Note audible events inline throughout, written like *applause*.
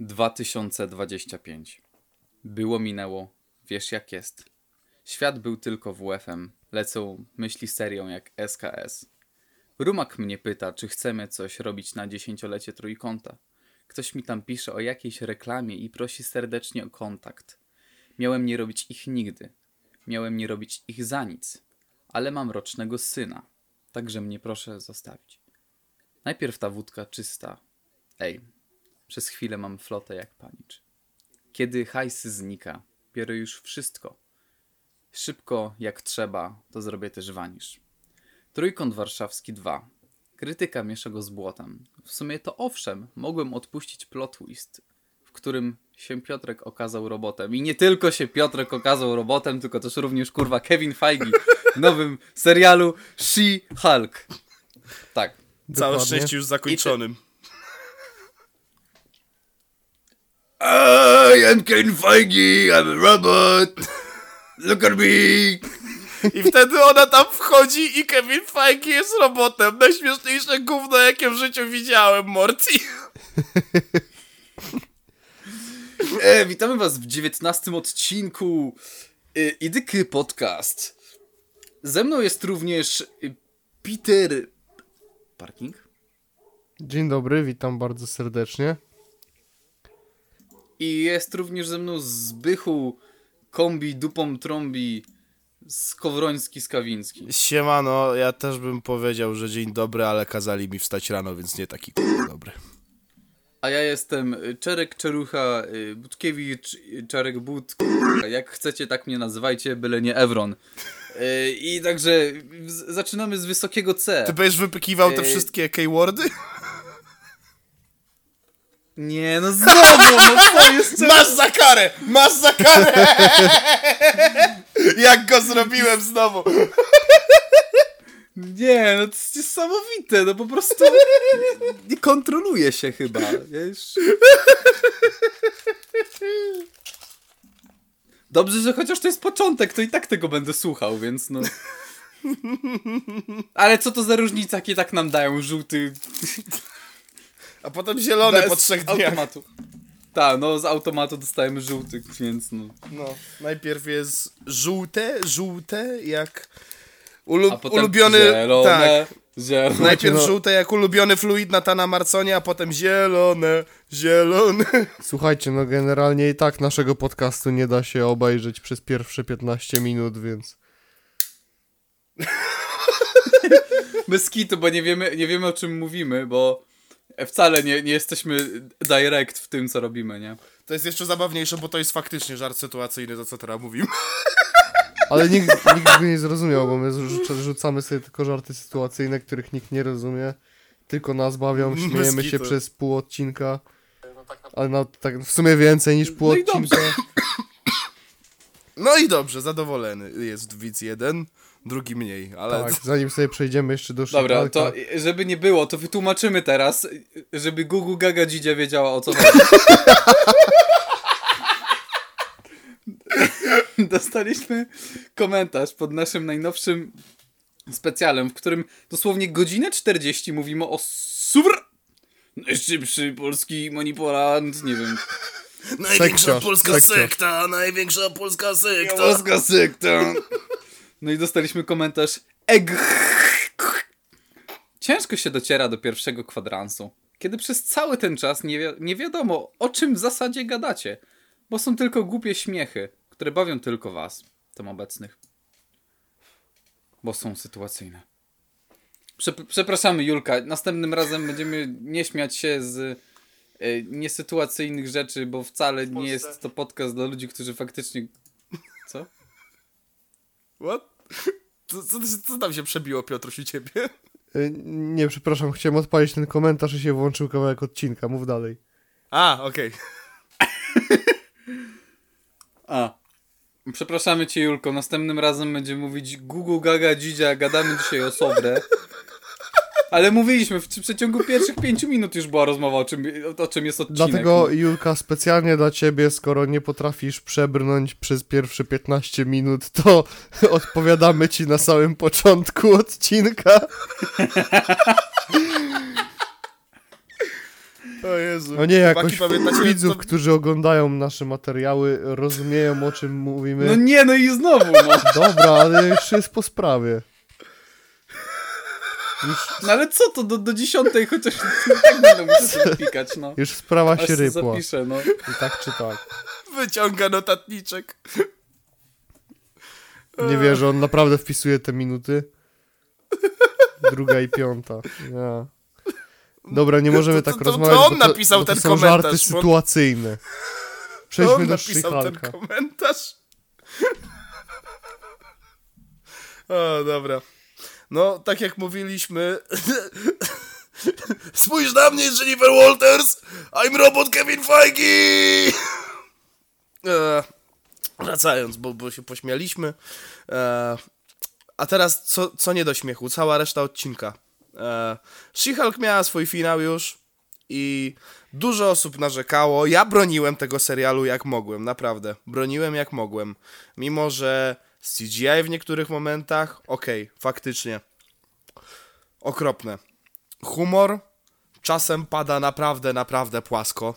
2025. Było minęło, wiesz jak jest. Świat był tylko WF-em, lecą myśli serią jak SKS. Rumak mnie pyta, czy chcemy coś robić na dziesięciolecie trójkąta. Ktoś mi tam pisze o jakiejś reklamie i prosi serdecznie o kontakt. Miałem nie robić ich nigdy. Miałem nie robić ich za nic. Ale mam rocznego syna. Także mnie proszę zostawić. Najpierw ta wódka czysta. Ej, przez chwilę mam flotę jak panicz. Kiedy hajs znika, biorę już wszystko. Szybko, jak trzeba, to zrobię też wanisz. Trójkąt warszawski 2. Krytyka miesza go z błotem. W sumie to owszem, mogłem odpuścić plot twist, w którym się Piotrek okazał robotem. I nie tylko się Piotrek okazał robotem, tylko też również kurwa Kevin Feige w nowym serialu She-Hulk. Tak. Całe szczęście już zakończonym. I am Kevin Feige, I'm a robot. Look at me. I wtedy ona tam wchodzi i Kevin Feige jest robotem. Najśmieszniejsze gówno, jakie w życiu widziałem, Morty. E, witamy was w dziewiętnastym odcinku e, Idyky Podcast. Ze mną jest również e, Peter Parking Dzień dobry, witam bardzo serdecznie. I jest również ze mną Zbychu Kombi Dupą Trąbi Skowroński Skawiński. Siemano, ja też bym powiedział, że dzień dobry, ale kazali mi wstać rano, więc nie taki dobry. A ja jestem Czerek Czerucha e, Budkiewicz, e, Czarek But. Jak chcecie, tak mnie nazywajcie, byle nie Evron. E, I także zaczynamy z wysokiego C. Ty będziesz wypykiwał te wszystkie keywordy? Nie, no znowu, no co jest Masz za karę! Masz za karę! Jak go zrobiłem znowu! Nie, no to jest niesamowite, no po prostu nie kontroluje się chyba. Już... Dobrze, że chociaż to jest początek, to i tak tego będę słuchał, więc no... Ale co to za różnica, jakie tak nam dają żółty A potem zielony po trzech dniach. automatu. Tak, no z automatu dostajemy żółty, więc no... No, najpierw jest żółte, żółte, jak ulu- A potem ulubiony... zielone, Tak, zielone. najpierw no- żółte jak ulubiony fluid Natana Marconia, a potem zielone, zielone. *laughs* Słuchajcie, no generalnie i tak naszego podcastu nie da się obejrzeć przez pierwsze 15 minut, więc Bez kitu, bo nie wiemy, nie wiemy o czym mówimy, bo wcale nie, nie jesteśmy direct w tym, co robimy, nie? To jest jeszcze zabawniejsze, bo to jest faktycznie żart sytuacyjny, to co teraz mówimy. *laughs* Ale nikt, nikt go nie zrozumiał, bo my rzucamy sobie tylko żarty sytuacyjne, których nikt nie rozumie. Tylko nas bawią, *laughs* śmiejemy się przez pół odcinka. Ale na, tak w sumie więcej niż pół No i odcinka. *laughs* No i dobrze, zadowolony jest widz jeden, drugi mniej, ale... Tak, zanim sobie przejdziemy jeszcze do Dobra, She-Hulka. to żeby nie było, to wytłumaczymy teraz, żeby Gugu Gaga Dzidzia wiedziała o co chodzi. *laughs* Dostaliśmy komentarz pod naszym najnowszym specjalem, w którym dosłownie godzinę 40 mówimy o super najszybszy polski manipulant, nie wiem, Największa polska sekta, największa polska sekta. Polska sekta. No i dostaliśmy komentarz Eg. Ciężko się dociera do pierwszego kwadransu, kiedy przez cały ten czas nie, wi- nie wiadomo, o czym w zasadzie gadacie, bo są tylko głupie śmiechy, które bawią tylko was, tam obecnych. Bo są sytuacyjne. Przep- przepraszamy, Julka. Następnym razem będziemy nie śmiać się z niesytuacyjnych rzeczy, bo wcale nie jest to podcast dla ludzi, którzy faktycznie. Co? What? Co, co, co tam się przebiło, Piotruś, u ciebie? Y, Nie, przepraszam, chciałem odpalić ten komentarz i się włączył kawałek odcinka. Mów dalej. A, okej. *laughs* A. Przepraszamy cię, Julko. Następnym razem będziemy mówić Gugu Gaga Dzidzia, gadamy dzisiaj o Sobrę. Ale mówiliśmy, w przeciągu pierwszych pięciu minut już była rozmowa o czym, o czym jest odcinek. Dlatego. Julka, specjalnie dla ciebie, skoro nie potrafisz przebrnąć przez pierwsze 15 minut, to *laughs* odpowiadamy ci na samym początku odcinka. O Jezu. No nie, jakoś Chłopaki, pamiętacie, widzów, to- którzy oglądają nasze materiały, rozumieją o czym mówimy. No nie, no i znowu, no. Dobra, ale już jest po sprawie. No ale co to, do, do dziesiątej chociaż tak będę musiał pikać, no. Już sprawa się rypła. zapiszę, no. I tak czy tak. Wyciąga notatniczek. Nie wierzę, on naprawdę wpisuje te minuty. Druga i piąta. Ja. Dobra, nie możemy To- tak to- to rozmawiać. on bo to, napisał bo to ten są komentarz, żarty sytuacyjne. Przejdźmy On do napisał ten komentarz. *laughs* O, dobra. No, tak jak mówiliśmy... *laughs* Spójrz na mnie, Jennifer Walters! I'm robot Kevin Feige! E, wracając, bo, bo się pośmialiśmy. E, a teraz, co, co nie do śmiechu, cała reszta odcinka. E, She-Hulk miała swój finał już i dużo osób narzekało. Ja broniłem tego serialu jak mogłem, naprawdę. Broniłem jak mogłem. Mimo, że CGI w niektórych momentach, okej, faktycznie. Okropne. Humor czasem pada naprawdę, naprawdę płasko.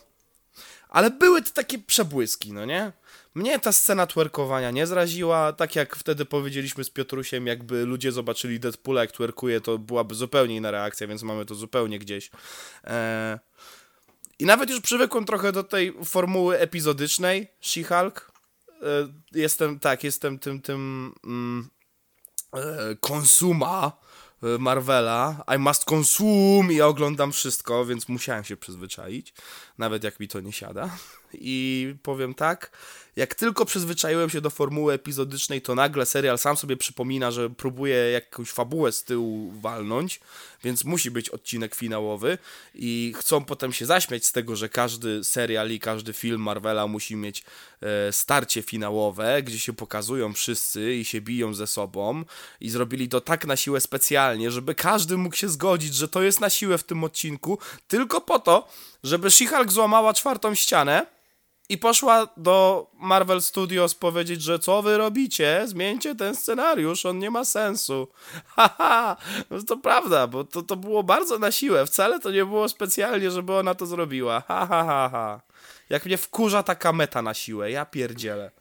Ale były to takie przebłyski, no nie? Mnie ta scena twerkowania nie zraziła, tak jak wtedy powiedzieliśmy z Piotrusiem, jakby ludzie zobaczyli Deadpoola jak twerkuje, to byłaby zupełnie inna reakcja, więc mamy to zupełnie gdzieś. Eee... I nawet już przywykłem trochę do tej formuły epizodycznej She-Hulk. Eee, jestem, tak, jestem tym, tym mm, e, konsuma e, Marvela. I must consume i ja oglądam wszystko, więc musiałem się przyzwyczaić, nawet jak mi to nie siada. *laughs* I powiem tak, jak tylko przyzwyczaiłem się do formuły epizodycznej, to nagle serial sam sobie przypomina, że próbuje jakąś fabułę z tyłu walnąć, więc musi być odcinek finałowy i chcą potem się zaśmiać z tego, że każdy serial i każdy film Marvela musi mieć e, starcie finałowe, gdzie się pokazują wszyscy i się biją ze sobą i zrobili to tak na siłę specjalnie, żeby każdy mógł się zgodzić, że to jest na siłę w tym odcinku, tylko po to, żeby She-Hulk złamała czwartą ścianę i poszła do Marvel Studios powiedzieć, że co wy robicie? Zmieńcie ten scenariusz, on nie ma sensu. *laughs* Haha, no to prawda, bo to, to było bardzo na siłę. Wcale to nie było specjalnie, żeby ona to zrobiła. Ha, ha, ha, ha. Jak mnie wkurza taka meta na siłę, ja pierdzielę.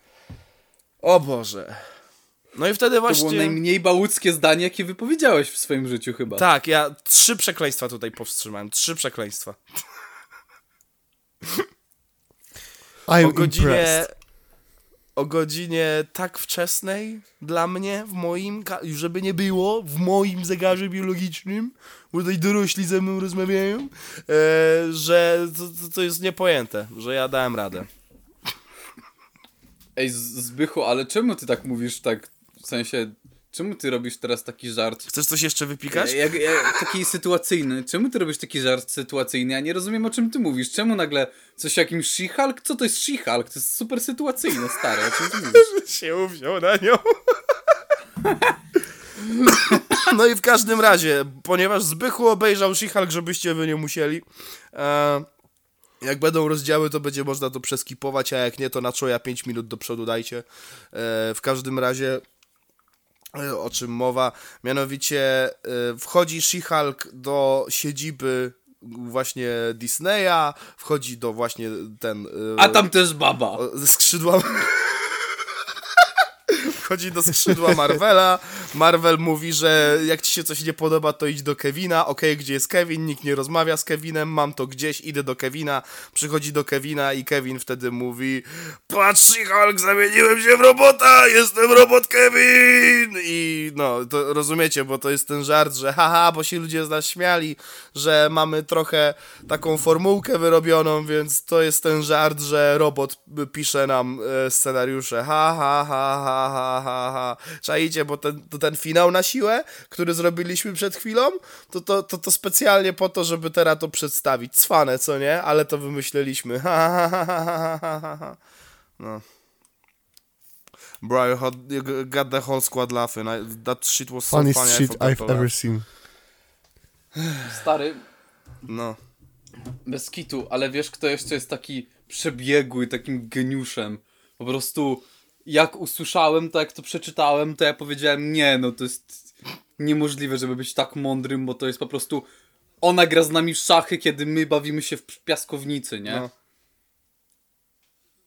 O Boże. No i wtedy To właśnie... było najmniej bałuckie zdanie, jakie wypowiedziałeś w swoim życiu chyba. Tak, ja trzy przekleństwa tutaj powstrzymałem. Trzy przekleństwa. *laughs* I'm o godzinie, impressed. o godzinie tak wczesnej dla mnie, w moim, żeby nie było, w moim zegarze biologicznym, bo tutaj dorośli ze mną rozmawiają, e, że to, to, jest niepojęte, że ja dałem radę. Ej, Zbychu, ale czemu ty tak mówisz tak, w sensie, czemu ty robisz teraz taki żart? Chcesz coś jeszcze wypikać? Jak, jak, taki sytuacyjny. Czemu ty robisz taki żart sytuacyjny? Ja nie rozumiem o czym ty mówisz. Czemu nagle coś jakimś She-Hulk? Co to jest She-Hulk? To jest super sytuacyjne, stary. O czym ty mówisz? *laughs* się uwziął na nią. *laughs* No i w każdym razie, ponieważ Zbychu obejrzał She-Hulk, żebyście wy nie musieli, e, jak będą rozdziały, to będzie można to przeskipować, a jak nie, to na czoja 5 minut do przodu dajcie. E, w każdym razie, o czym mowa, mianowicie e, wchodzi She-Hulk do siedziby właśnie Disneya, wchodzi do właśnie ten... e, A tam też baba. skrzydła. Wchodzi do skrzydła Marvela. Marvel mówi, że jak ci się coś nie podoba, to idź do Kevina. Okej, gdzie jest Kevin? Nikt nie rozmawia z Kevinem. Mam to gdzieś, idę do Kevina. Przychodzi do Kevina i Kevin wtedy mówi: Patrz, Hulk, zamieniłem się w robota! Jestem robot Kevin! I no, to rozumiecie, bo to jest ten żart, że haha, bo się ludzie z nas śmiali, że mamy trochę taką formułkę wyrobioną, więc to jest ten żart, że robot pisze nam e, scenariusze. Ha, ha, ha, ha, ha, ha, ha. Czaicie, bo ten, to ten finał na siłę, który zrobiliśmy przed chwilą, to, to, to, to specjalnie po to, żeby teraz to przedstawić. Cwane, co nie? Ale to wymyśleliśmy. Ha, ha, ha, ha, ha, ha. No. Bro, you had- you got the whole squad laughing. I, that shit was so Funniest funny, I shit I've laugh. ever seen. Stary, No. bez kitu, ale wiesz kto jeszcze jest taki przebiegły, takim geniuszem? Po prostu jak usłyszałem to, jak to przeczytałem, to ja powiedziałem nie, no to jest niemożliwe, żeby być tak mądrym, bo to jest po prostu ona gra z nami w szachy, kiedy my bawimy się w piaskownicy, nie? No.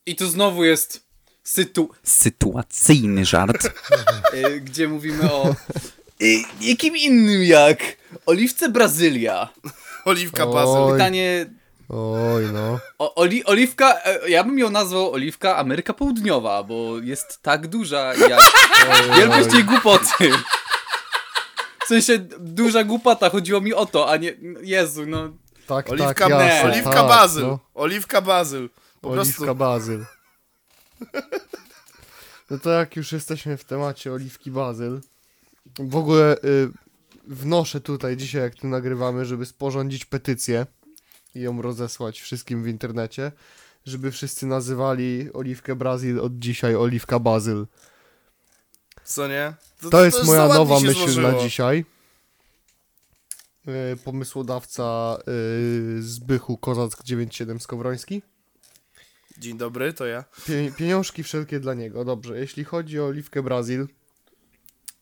I tu znowu jest sytu... sytuacyjny żart, *laughs* y, gdzie mówimy o y, jakim innym jak Oliwce Brazylia. Oliwka bazyl. Pytanie... Oj, no. O, oli, oliwka, e, ja bym ją nazwał Oliwka Ameryka Południowa, bo jest tak duża jak wielkość jej głupoty. W sensie duża głupota, chodziło mi o to, a nie, Jezu, no. Tak, Oliwka, tak, jasne, oliwka tak, bazyl. No. Oliwka bazyl. Po Oliwka prostu. bazyl. *laughs* No to jak już jesteśmy w temacie oliwki bazyl, w ogóle y, wnoszę tutaj dzisiaj, jak tu nagrywamy, żeby sporządzić petycję i ją rozesłać wszystkim w internecie, żeby wszyscy nazywali oliwkę Brazil od dzisiaj oliwka bazyl. Co nie? To jest za moja nowa myśl złożyło. na dzisiaj. Y, Pomysłodawca y, Zbychu Kozack 97 Skowroński. Dzień dobry, to ja. Pie pieniążki wszelkie dla niego. Dobrze, jeśli chodzi o Oliwkę Brazil,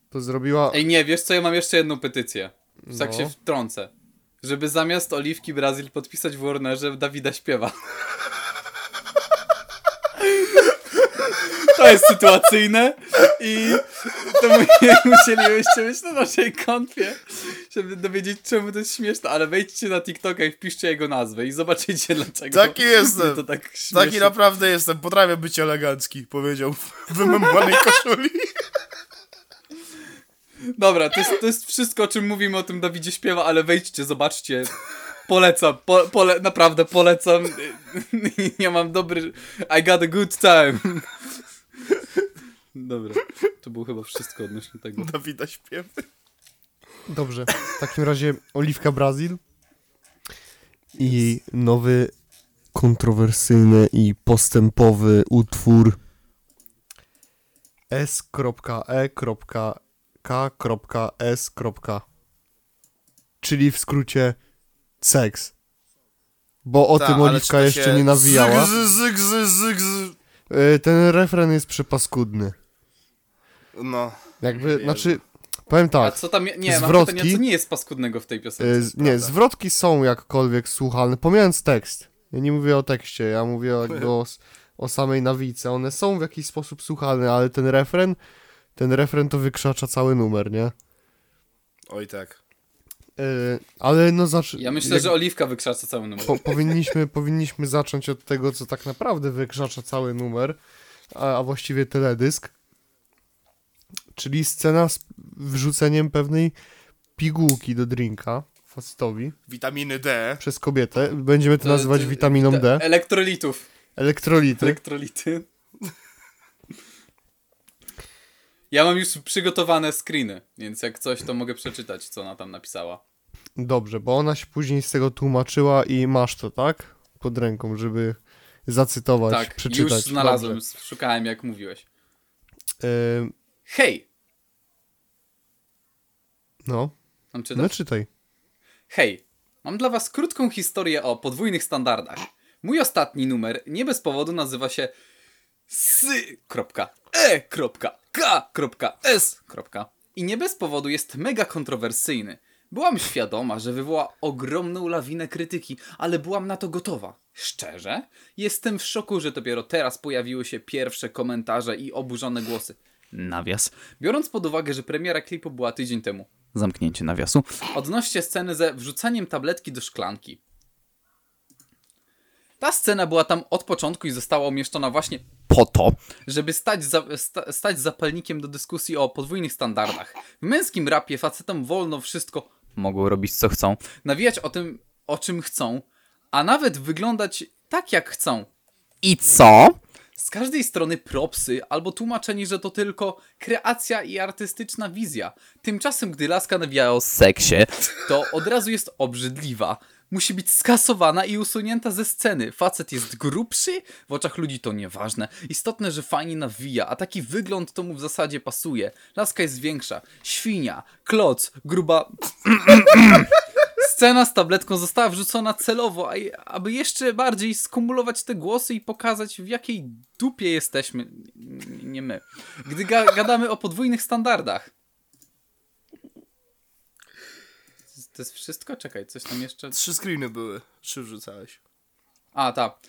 to zrobiła... Ej, nie, wiesz co, ja mam jeszcze jedną petycję. Tak No. się wtrącę. Żeby zamiast Oliwki Brazil podpisać w Warnerze Dawida śpiewa. To jest sytuacyjne i to mu- musielibyście być na naszej konfie, żeby dowiedzieć czemu to jest śmieszne, ale wejdźcie na TikToka i wpiszcie jego nazwę i zobaczycie dlaczego. Taki jestem. To tak. Taki naprawdę jestem. Potrafię być elegancki, powiedział w wymemłanej koszuli. Dobra, to jest, to jest wszystko, o czym mówimy o tym Dawidzie śpiewa, ale wejdźcie, zobaczcie. Polecam, po, pole, naprawdę polecam. *laughs* Ja mam dobry. I got a good time. Dobra, to było chyba wszystko odnośnie tego. Dawida śpiewy. Dobrze, w takim razie Oliwka Brazil i nowy kontrowersyjny i postępowy utwór S.E.K.S. Czyli w skrócie seks. Bo o Ta, tym Oliwka jeszcze się nie nawijała. Zyg, zyg, zyg, zyg, zyg. Y, Ten refren jest przepaskudny. No. Jakby, Jezu. znaczy, powiem A tak. co tam. Nie, mam Zwrotki? pytanie, co nie jest paskudnego w tej piosence? z- Nie, zwrotki są jakkolwiek słuchalne, pomijając tekst. Ja nie mówię o tekście, ja mówię o, *laughs* o, o samej nawice. One są w jakiś sposób słuchalne, ale ten refren, ten refren to wykrzacza cały numer, nie? Oj tak. Y, ale no zacz... Ja myślę, jak- że Oliwka wykrzacza cały numer. po, powinniśmy, *laughs* powinniśmy zacząć od tego, co tak naprawdę wykrzacza cały numer, a, a właściwie teledysk. Czyli scena z wrzuceniem pewnej pigułki do drinka facetowi Witaminy D. przez kobietę. Będziemy to nazywać To- witaminą D. Elektrolitów. Elektrolity. Elektrolity. Ja mam już przygotowane screeny, więc jak coś, to mogę przeczytać, co ona tam napisała. Dobrze, bo ona się później z tego tłumaczyła i masz to, tak? Pod ręką, żeby zacytować, Tak, przeczytać. już znalazłem, Dobrze. szukałem jak mówiłeś. Hej! no, Mam czytać? no czytaj. Hej, mam dla was krótką historię o podwójnych standardach. Mój ostatni numer nie bez powodu nazywa się sy.e.k.s. I nie bez powodu jest mega kontrowersyjny. Byłam świadoma, że wywoła ogromną lawinę krytyki, ale byłam na to gotowa. Szczerze? Jestem w szoku, że dopiero teraz pojawiły się pierwsze komentarze i oburzone głosy. Nawias. Biorąc pod uwagę, że premiera klipu była tydzień temu. Zamknięcie nawiasu. Odnoście sceny ze wrzucaniem tabletki do szklanki. Ta scena była tam od początku i została umieszczona właśnie po to, żeby stać, za, sta, stać zapalnikiem do dyskusji o podwójnych standardach. W męskim rapie facetom wolno wszystko, mogą robić co chcą, nawijać o tym, o czym chcą, a nawet wyglądać tak jak chcą. I co? Z każdej strony propsy albo tłumaczenie, że to tylko kreacja i artystyczna wizja. Tymczasem, gdy laska nawija o seksie, to od razu jest obrzydliwa. Musi być skasowana i usunięta ze sceny. Facet jest grubszy, w oczach ludzi to nieważne. Istotne, że fajnie nawija, a taki wygląd to mu w zasadzie pasuje. Laska jest większa. Świnia, kloc, gruba... Scena z tabletką została wrzucona celowo, aby jeszcze bardziej skumulować te głosy i pokazać w jakiej dupie jesteśmy. Nie my. Gdy ga gadamy o podwójnych standardach. To jest wszystko? Czekaj, coś tam jeszcze... Trzy screeny były. Trzy wrzucałeś. A, ta.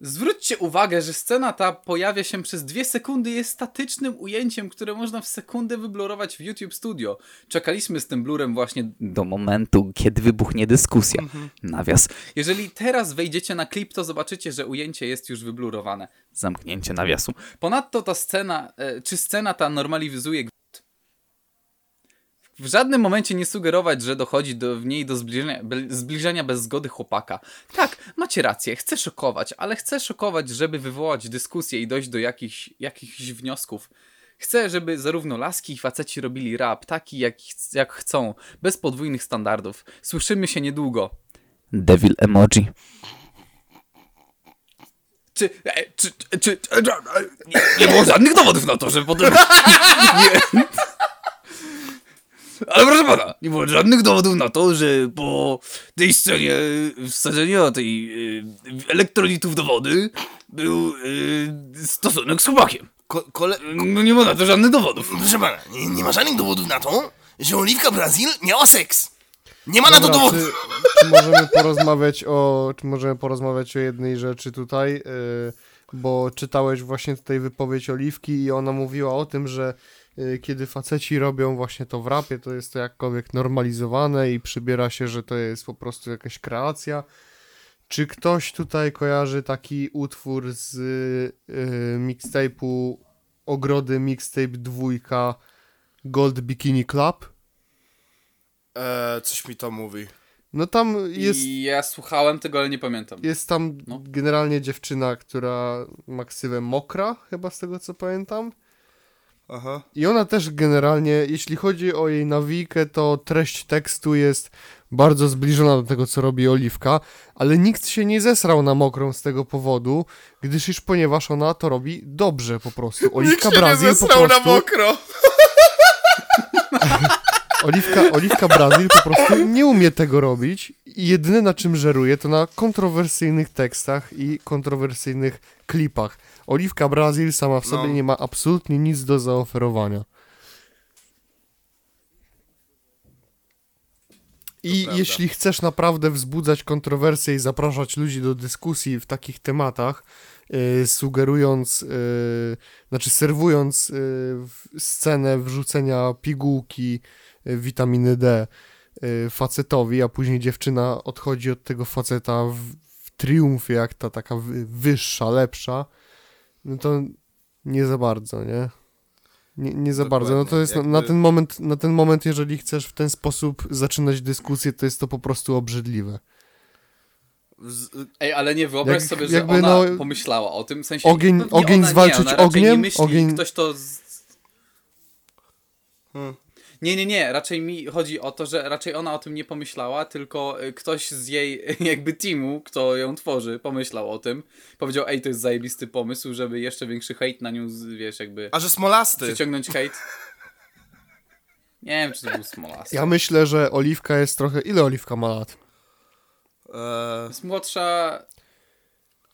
Zwróćcie uwagę, że scena ta pojawia się przez dwie sekundy, jest statycznym ujęciem, które można w sekundę wyblurować w YouTube Studio. Czekaliśmy z tym blurem właśnie do momentu, kiedy wybuchnie dyskusja. Nawias. Jeżeli teraz wejdziecie na klip, to zobaczycie, że ujęcie jest już wyblurowane. Zamknięcie nawiasu. Ponadto ta scena, e, czy scena ta normalizuje w żadnym momencie nie sugerować, że dochodzi do, w niej do zbliżenia, be, zbliżenia bez zgody chłopaka. Tak, macie rację, chcę szokować, ale chcę szokować, żeby wywołać dyskusję i dojść do jakichś, jakichś wniosków. Chcę, żeby zarówno laski i faceci robili rap taki, jak, jak chcą, bez podwójnych standardów. Słyszymy się niedługo. Devil emoji. Czy, e, czy, czy, czy, e, nie, nie było żadnych dowodów na to, że potem... *laughs* Nie. Ale proszę pana, nie było żadnych dowodów na to, że po tej scenie wsadzenia tej y, elektrolitów do wody był y, stosunek z chłopakiem. Ko kole... No nie ma na to żadnych dowodów. Proszę pana, nie, nie ma żadnych dowodów na to, że Oliwka Brazil miała seks. Nie ma na to Dobra, dowodów. czy, czy możemy porozmawiać o, czy możemy porozmawiać o jednej rzeczy tutaj, yy, bo czytałeś właśnie tutaj wypowiedź Oliwki i ona mówiła o tym, że kiedy faceci robią właśnie to w rapie, to jest to jakkolwiek normalizowane i przybiera się, że to jest po prostu jakaś kreacja. Czy ktoś tutaj kojarzy taki utwór z yy, mixtape'u Ogrody Mixtape dwójka Gold Bikini Club? Eee, coś mi to mówi. No tam jest I ja słuchałem tego, ale nie pamiętam. Jest tam No. generalnie dziewczyna, która ma ksywę Mokra, chyba z tego co pamiętam. Aha. I ona też generalnie, jeśli chodzi o jej nawijkę, to treść tekstu jest bardzo zbliżona do tego, co robi Oliwka, ale nikt się nie zesrał na Mokrą z tego powodu, gdyż iż ponieważ ona to robi dobrze po prostu. *laughs* Oliwka Brazil po prostu... mokro. *laughs* Oliwka, Oliwka Brazil po prostu nie umie tego robić i jedyne na czym żeruje to na kontrowersyjnych tekstach i kontrowersyjnych klipach. Oliwka Brazil sama w sobie No. nie ma absolutnie nic do zaoferowania. I jeśli chcesz naprawdę wzbudzać kontrowersje i zapraszać ludzi do dyskusji w takich tematach, yy, sugerując, yy, znaczy serwując yy, scenę wrzucenia pigułki witaminy D yy, facetowi, a później dziewczyna odchodzi od tego faceta w, w triumfie, jak ta taka wy- wyższa, lepsza, no to nie za bardzo, nie? Nie, nie za bardzo. No to jest na, na jakby- ten moment, na ten moment, jeżeli chcesz w ten sposób zaczynać dyskusję, to jest to po prostu obrzydliwe. Z, Ej, ale nie wyobraź Jak- sobie, że jakby, ona no, pomyślała o tym, w sensie... ogień- pewnie ogień ona nie, zwalczyć Nie ogniem, myśli, ogień- ktoś to... Z... Hmm. Nie, nie, nie, raczej mi chodzi o to, że raczej ona o tym nie pomyślała, tylko y, ktoś z jej *laughs* jakby teamu, kto ją tworzy, pomyślał o tym. Powiedział, ej, to jest zajebisty pomysł, żeby jeszcze większy hejt na nią, wiesz, jakby a że smolasty. przyciągnąć hejt. *laughs* Nie wiem, czy to był Smolas. Ja myślę, że Oliwka jest trochę... Ile Oliwka ma lat? Eee, Jest młodsza...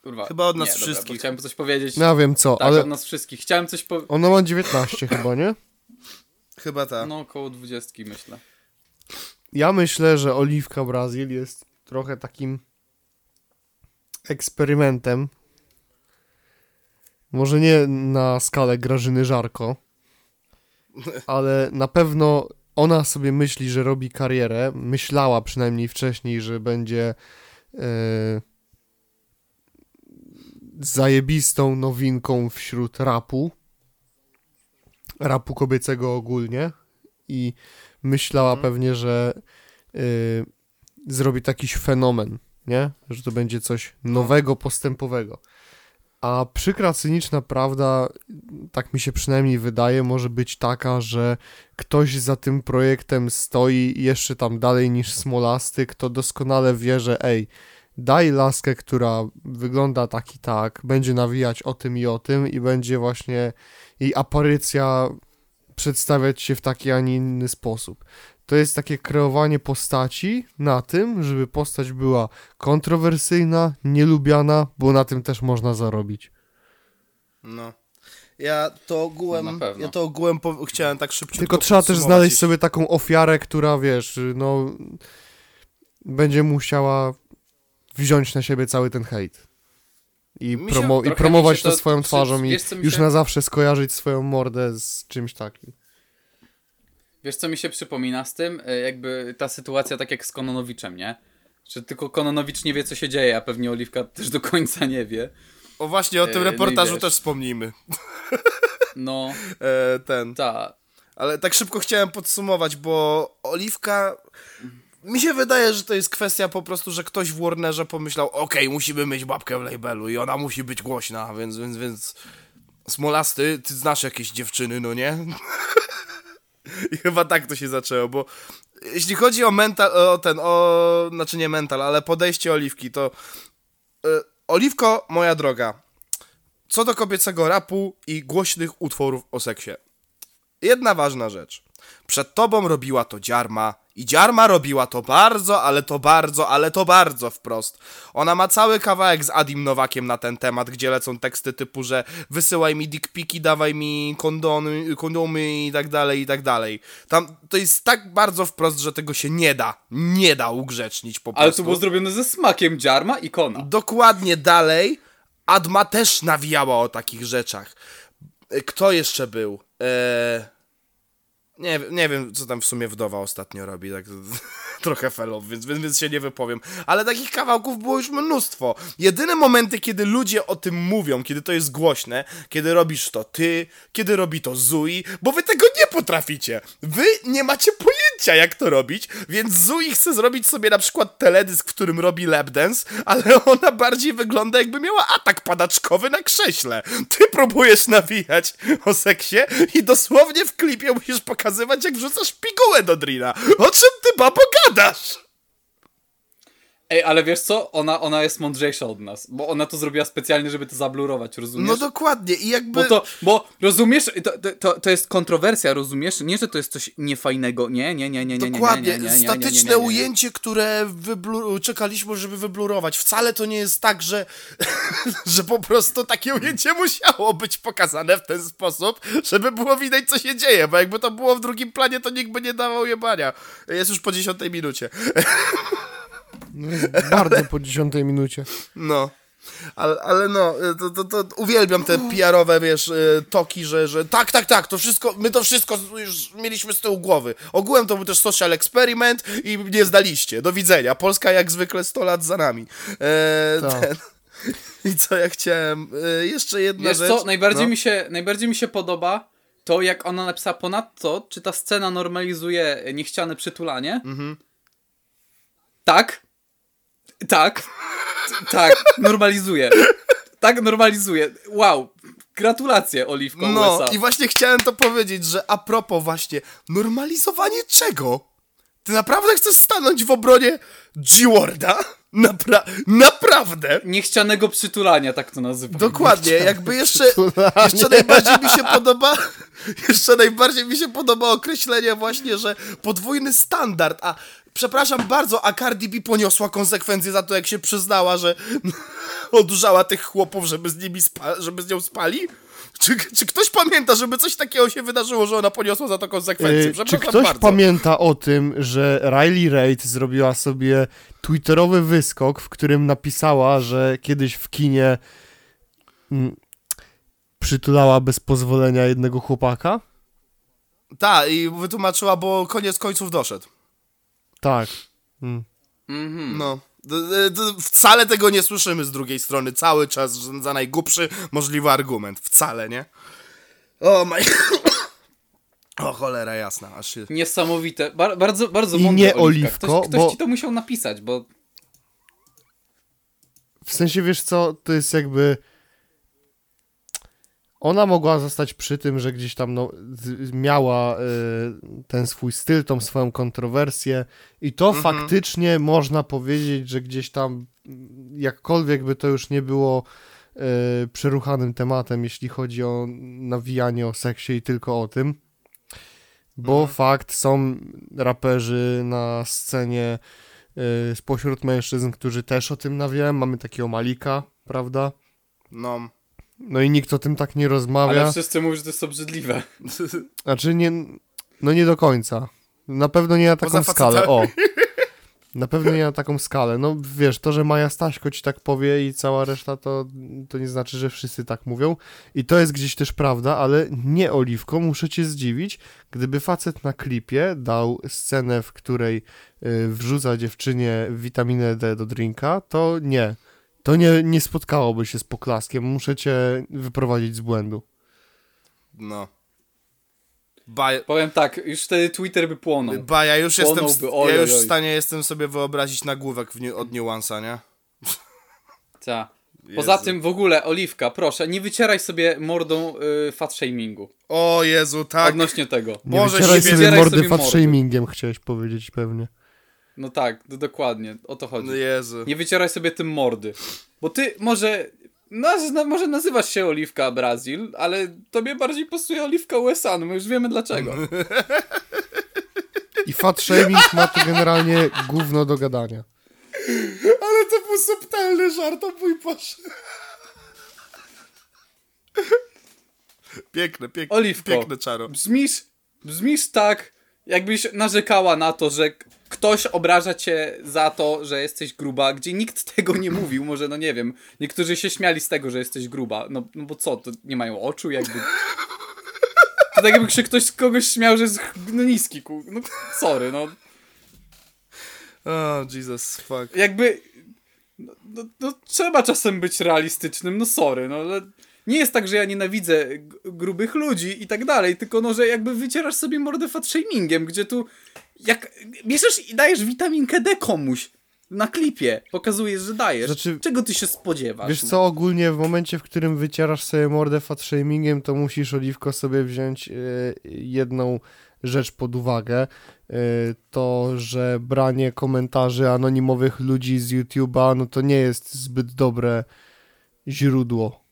Kurwa. Chyba od nas nie, Dobra, wszystkich. bo chciałem coś powiedzieć. No ja wiem co, tak, ale od nas wszystkich. Chciałem coś powiedzieć. ona ma 19 *laughs* chyba, nie? Chyba tak. No, około dwudziestki myślę. Ja myślę, że Oliwka Brazil jest trochę takim eksperymentem. Może nie na skalę Grażyny Żarko, *laughs* ale na pewno ona sobie myśli, że robi karierę. Myślała przynajmniej wcześniej, że będzie e, zajebistą nowinką wśród rapu. Rapu kobiecego ogólnie. I myślała pewnie, że y, zrobi takiś fenomen, nie? Że to będzie coś nowego, postępowego. A przykra, cyniczna prawda, tak mi się przynajmniej wydaje, może być taka, że ktoś za tym projektem stoi jeszcze tam dalej niż Smolasty, kto doskonale wie, że ej, daj laskę, która wygląda tak i tak, będzie nawijać o tym i o tym i będzie właśnie jej aparycja przedstawiać się w taki, a nie inny sposób. To jest takie kreowanie postaci na tym, żeby postać była kontrowersyjna, nielubiana, bo na tym też można zarobić. No. Ja to ogółem, No ja to ogółem po, chciałem tak szybciutko Tylko trzeba też znaleźć jeśli- sobie taką ofiarę, która wiesz, no będzie musiała wziąć na siebie cały ten hejt. I, promo- i promować to, to swoją twarzą i wiesz, już się- na zawsze skojarzyć swoją mordę z czymś takim. Wiesz, co mi się przypomina z tym? E, Jakby ta sytuacja tak jak z Kononowiczem, nie? Że tylko Kononowicz nie wie, co się dzieje, a pewnie Oliwka *laughs* też do końca nie wie. O właśnie, o tym E, no reportażu wiesz. też wspomnijmy. *laughs* No, E, ten. ta. Ale tak szybko chciałem podsumować, bo Oliwka. Mi się wydaje, że to jest kwestia po prostu, że ktoś w Warnerze pomyślał, okej, musimy mieć babkę w labelu i ona musi być głośna, więc, więc, więc... Smolasty, ty znasz jakieś dziewczyny, no nie? *laughs* I chyba tak to się zaczęło, bo jeśli chodzi o mental, o ten, o, znaczy nie mental, ale podejście Oliwki, to e, Oliwko, moja droga, co do kobiecego rapu i głośnych utworów o seksie. Jedna ważna rzecz. Przed tobą robiła to dziarma i dziarma robiła to bardzo, ale to bardzo, ale to bardzo wprost. Ona ma cały kawałek z Adim Nowakiem na ten temat, gdzie lecą teksty typu, że wysyłaj mi dickpiki, dawaj mi kondony, kondomy i tak dalej, i tak dalej. Tam to jest tak bardzo wprost, że tego się nie da, nie da ugrzecznić po prostu. Ale to było zrobione ze smakiem dziarma i kona. Dokładnie dalej. Adma też nawijała o takich rzeczach. E, Kto jeszcze był? Eee... Nie, nie wiem, co tam w sumie wdowa ostatnio robi, tak *laughs* trochę fellow, więc, więc, się nie wypowiem. Ale takich kawałków było już mnóstwo. Jedyne momenty, kiedy ludzie o tym mówią, kiedy to jest głośne, kiedy robisz to ty, kiedy robi to Zui, bo wy tego nie potraficie. Wy nie macie pojęcia, jak to robić, więc Zui chce zrobić sobie na przykład teledysk, w którym robi lapdance, ale *laughs* ona bardziej wygląda jakby miała atak padaczkowy na krześle. Ty próbujesz nawijać o seksie i dosłownie w klipie musisz pokazywać, jak wrzucasz pigułę do drina. O czym ty, babo, gadasz? Ej, ale wiesz co? Ona, ona jest mądrzejsza od nas, bo ona to zrobiła specjalnie, żeby to zablurować, rozumiesz? No dokładnie i jakby... Bo to, bo rozumiesz, to, to, to jest kontrowersja, rozumiesz? Nie, że to jest coś niefajnego, nie, nie, nie, nie, nie, nie, Dokładnie, nie, nie, nie, nie, nie, nie, statyczne nie, nie, nie. ujęcie, które wyblu- czekaliśmy, żeby wyblurować. Wcale to nie jest tak, że, że po prostu takie ujęcie musiało być pokazane w ten sposób, żeby było widać, co się dzieje, bo jakby to było w drugim planie, to nikt by nie dawał jebania. Jest już po dziesiątej minucie. No jest bardzo po dziesiątej minucie. No. Ale, ale no, to, to, to uwielbiam te PR-owe, wiesz, y, toki, że, że tak, tak, tak, to wszystko, my to wszystko już mieliśmy z tyłu głowy. Ogółem to był też social experiment i nie zdaliście. Do widzenia. Polska jak zwykle 100 lat za nami. E, Tak. ten. *laughs* I co ja chciałem? E, jeszcze jedna Wiesz rzecz. co, najbardziej, no. mi się, najbardziej mi się podoba to, jak ona napisała ponadto, czy ta scena normalizuje niechciane przytulanie. Mhm. Tak. Tak. Tak, normalizuje. Tak, normalizuje. Wow. Gratulacje, Oliwko No, USA. i właśnie chciałem to powiedzieć, że a propos właśnie, normalizowanie czego? Ty naprawdę chcesz stanąć w obronie G-Warda? Napra naprawdę? Niechcianego przytulania, tak to nazywam. Dokładnie, jakby jeszcze, jeszcze najbardziej mi się podoba, jeszcze najbardziej mi się podoba określenie właśnie, że podwójny standard, a przepraszam bardzo, a Cardi B poniosła konsekwencje za to, jak się przyznała, że *laughs* odurzała tych chłopów, żeby z nimi żeby z nią spali? Czy, czy ktoś pamięta, żeby coś takiego się wydarzyło, że ona poniosła za to konsekwencje? Yy, czy ktoś bardzo. pamięta o tym, że Riley Reid zrobiła sobie twitterowy wyskok, w którym napisała, że kiedyś w kinie mm, przytulała bez pozwolenia jednego chłopaka? Tak, i wytłumaczyła, bo koniec końców doszedł. Tak. Mm. No. D- d- d- Wcale tego nie słyszymy z drugiej strony, cały czas że za najgłupszy możliwy argument. Wcale, nie? O my... *coughs* O cholera jasna, aż się... Niesamowite. Bar bardzo, bardzo I mądre, nie Oliwka. Oliwko, Ktoś, ktoś bo- ci to musiał napisać, bo W sensie, wiesz co, to jest jakby... Ona mogła zostać przy tym, że gdzieś tam no, miała y, ten swój styl, tą swoją kontrowersję i to faktycznie można powiedzieć, że gdzieś tam jakkolwiek by to już nie było y, przeruchanym tematem, jeśli chodzi o nawijanie o seksie i tylko o tym, bo fakt, są raperzy na scenie y, spośród mężczyzn, którzy też o tym nawijają. Mamy takiego Malika, prawda? No. No i nikt o tym tak nie rozmawia. ale wszyscy mówią, że to jest obrzydliwe. *laughs* Znaczy nie, no nie do końca. Na pewno nie na taką skalę. O. Na pewno nie na taką skalę. No wiesz, to, że Maja Staśko ci tak powie i cała reszta, to, to nie znaczy, że wszyscy tak mówią. I to jest gdzieś też prawda, ale nie Oliwko, muszę cię zdziwić, gdyby facet na klipie dał scenę, w której y, wrzuca dziewczynie witaminę D do drinka, to nie. To nie, nie spotkałoby się z poklaskiem. Muszę cię wyprowadzić z błędu. No. Ba, Powiem tak, już wtedy Twitter by płonął. ba ja już jestem, oj, ja oj, już w stanie jestem sobie wyobrazić nagłówek w od niuansa, nie? Ta. Poza Jezu. tym w ogóle, Oliwka, proszę, nie wycieraj sobie mordą y, fat shamingu. O Jezu, tak. Odnośnie tego. Nie Boże wycieraj sobie Wycieraj mordy sobie fat mordy. shamingiem, chciałeś powiedzieć pewnie. No tak, no dokładnie, o to chodzi. No Jezu. Nie wycieraj sobie tym mordy. Bo ty może. Naz, na, może nazywasz się Oliwka Brazil, ale tobie bardziej pasuje Oliwka USA, no my już wiemy dlaczego. *laughs* I fat shaming ma tu generalnie gówno do gadania. Ale to był subtelny żart, o mój Boże. Piękne, piękne, Oliwko. piękne czaro. Brzmisz, brzmisz tak, jakbyś narzekała na to, że ktoś obraża cię za to, że jesteś gruba, gdzie nikt *laughs* tego nie mówił, może no nie wiem, niektórzy się śmiali z tego, że jesteś gruba, no, no bo co, to nie mają oczu jakby... To tak jakby się ktoś z kogoś śmiał, że jest no niski, ku... no sorry, no O, Jesus, fuck. jakby. No, no, no, trzeba czasem być realistycznym, no sorry, no ale. Nie jest tak, że ja nienawidzę grubych ludzi i tak dalej, tylko no, że jakby wycierasz sobie mordę fat shamingiem, gdzie tu jak bierzesz i dajesz witaminkę D komuś na klipie, pokazujesz, że dajesz. Znaczy- Czego ty się spodziewasz? Wiesz co, ogólnie w momencie, w którym wycierasz sobie mordę fat shamingiem, to musisz, Oliwko, sobie wziąć e, jedną rzecz pod uwagę. E, to, że branie komentarzy anonimowych ludzi z YouTube'a, no to nie jest zbyt dobre źródło.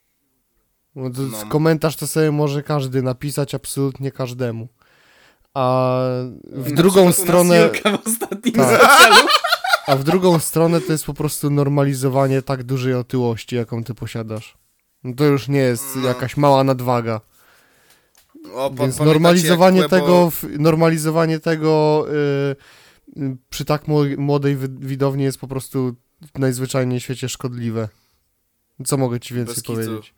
No to No. Komentarz to sobie może każdy napisać, absolutnie każdemu. A w Na drugą stronę... W ostatnim Tak. *laughs* A w drugą stronę to jest po prostu normalizowanie tak dużej otyłości, jaką ty posiadasz. No to już nie jest No. jakaś mała nadwaga. O, Więc normalizowanie tego, normalizowanie tego y, y, przy tak mło- młodej widowni jest po prostu najzwyczajniej w świecie szkodliwe. Co mogę ci więcej powiedzieć?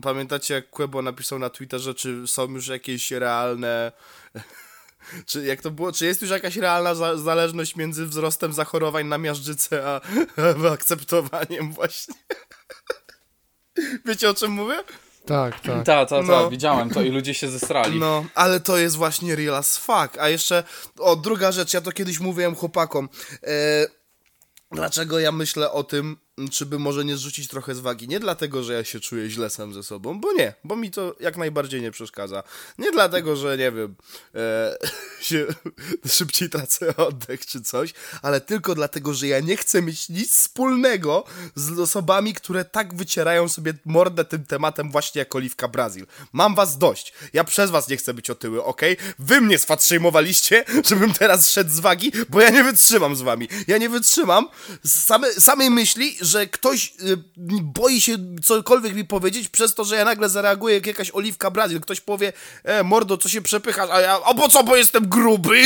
Pamiętacie, jak Quebo napisał na Twitterze, czy są już jakieś realne... *laughs* Czy jak to było? Czy jest już jakaś realna za zależność między wzrostem zachorowań na miażdżycę, a, *laughs* a akceptowaniem właśnie? *laughs* Wiecie o czym mówię? Tak, tak. Ta, ta, ta, No. widziałem to i ludzie się zesrali. No, ale to jest właśnie real as fuck. A jeszcze, o, druga rzecz, ja to kiedyś mówiłem chłopakom. E, dlaczego ja myślę o tym, czy by może nie zrzucić trochę z wagi? Nie dlatego, że ja się czuję źle sam ze sobą, bo nie, bo mi to jak najbardziej nie przeszkadza. Nie dlatego, że nie wiem, e, *laughs* się szybciej tracę oddech czy coś, ale tylko dlatego, że ja nie chcę mieć nic wspólnego z osobami, które tak wycierają sobie mordę tym tematem właśnie jak Oliwka Brazil. Mam was dość. Ja przez was nie chcę być otyły, okej? Wy mnie sfatrzejmowaliście, *laughs* żebym teraz szedł z wagi, bo ja nie wytrzymam z wami. Ja nie wytrzymam same, samej myśli, że ktoś y, boi się cokolwiek mi powiedzieć przez to, że ja nagle zareaguję jak jakaś Oliwka Brazil. Ktoś powie, e, mordo, co się przepychasz, a ja, a po co, bo jestem gruby?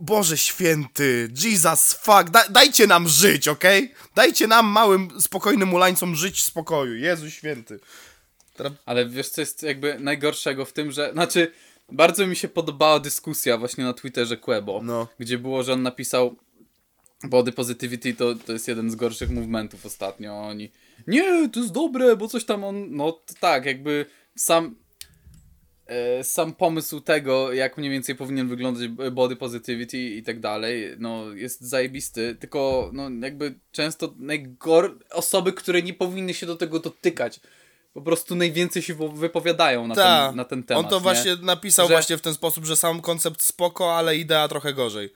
Boże święty, Jesus fuck, da, dajcie nam żyć, okej? Dajcie nam, małym, spokojnym ulańcom żyć w spokoju, Jezu święty. Teraz Ale wiesz, co jest jakby najgorszego w tym, że. Znaczy, bardzo mi się podobała dyskusja właśnie na Twitterze Quebo, No. gdzie było, że on napisał body positivity to, to jest jeden z gorszych movementów ostatnio. Oni. Nie, to jest dobre, bo coś tam on. No tak, jakby sam. e, Sam pomysł tego, jak mniej więcej powinien wyglądać body positivity i tak dalej, no jest zajebisty, tylko no jakby często najgor... osoby, które nie powinny się do tego dotykać, po prostu najwięcej się wypowiadają na, Ta, ten, na ten temat. on to nie? właśnie napisał Że- właśnie w ten sposób, że sam koncept spoko, ale idea trochę gorzej.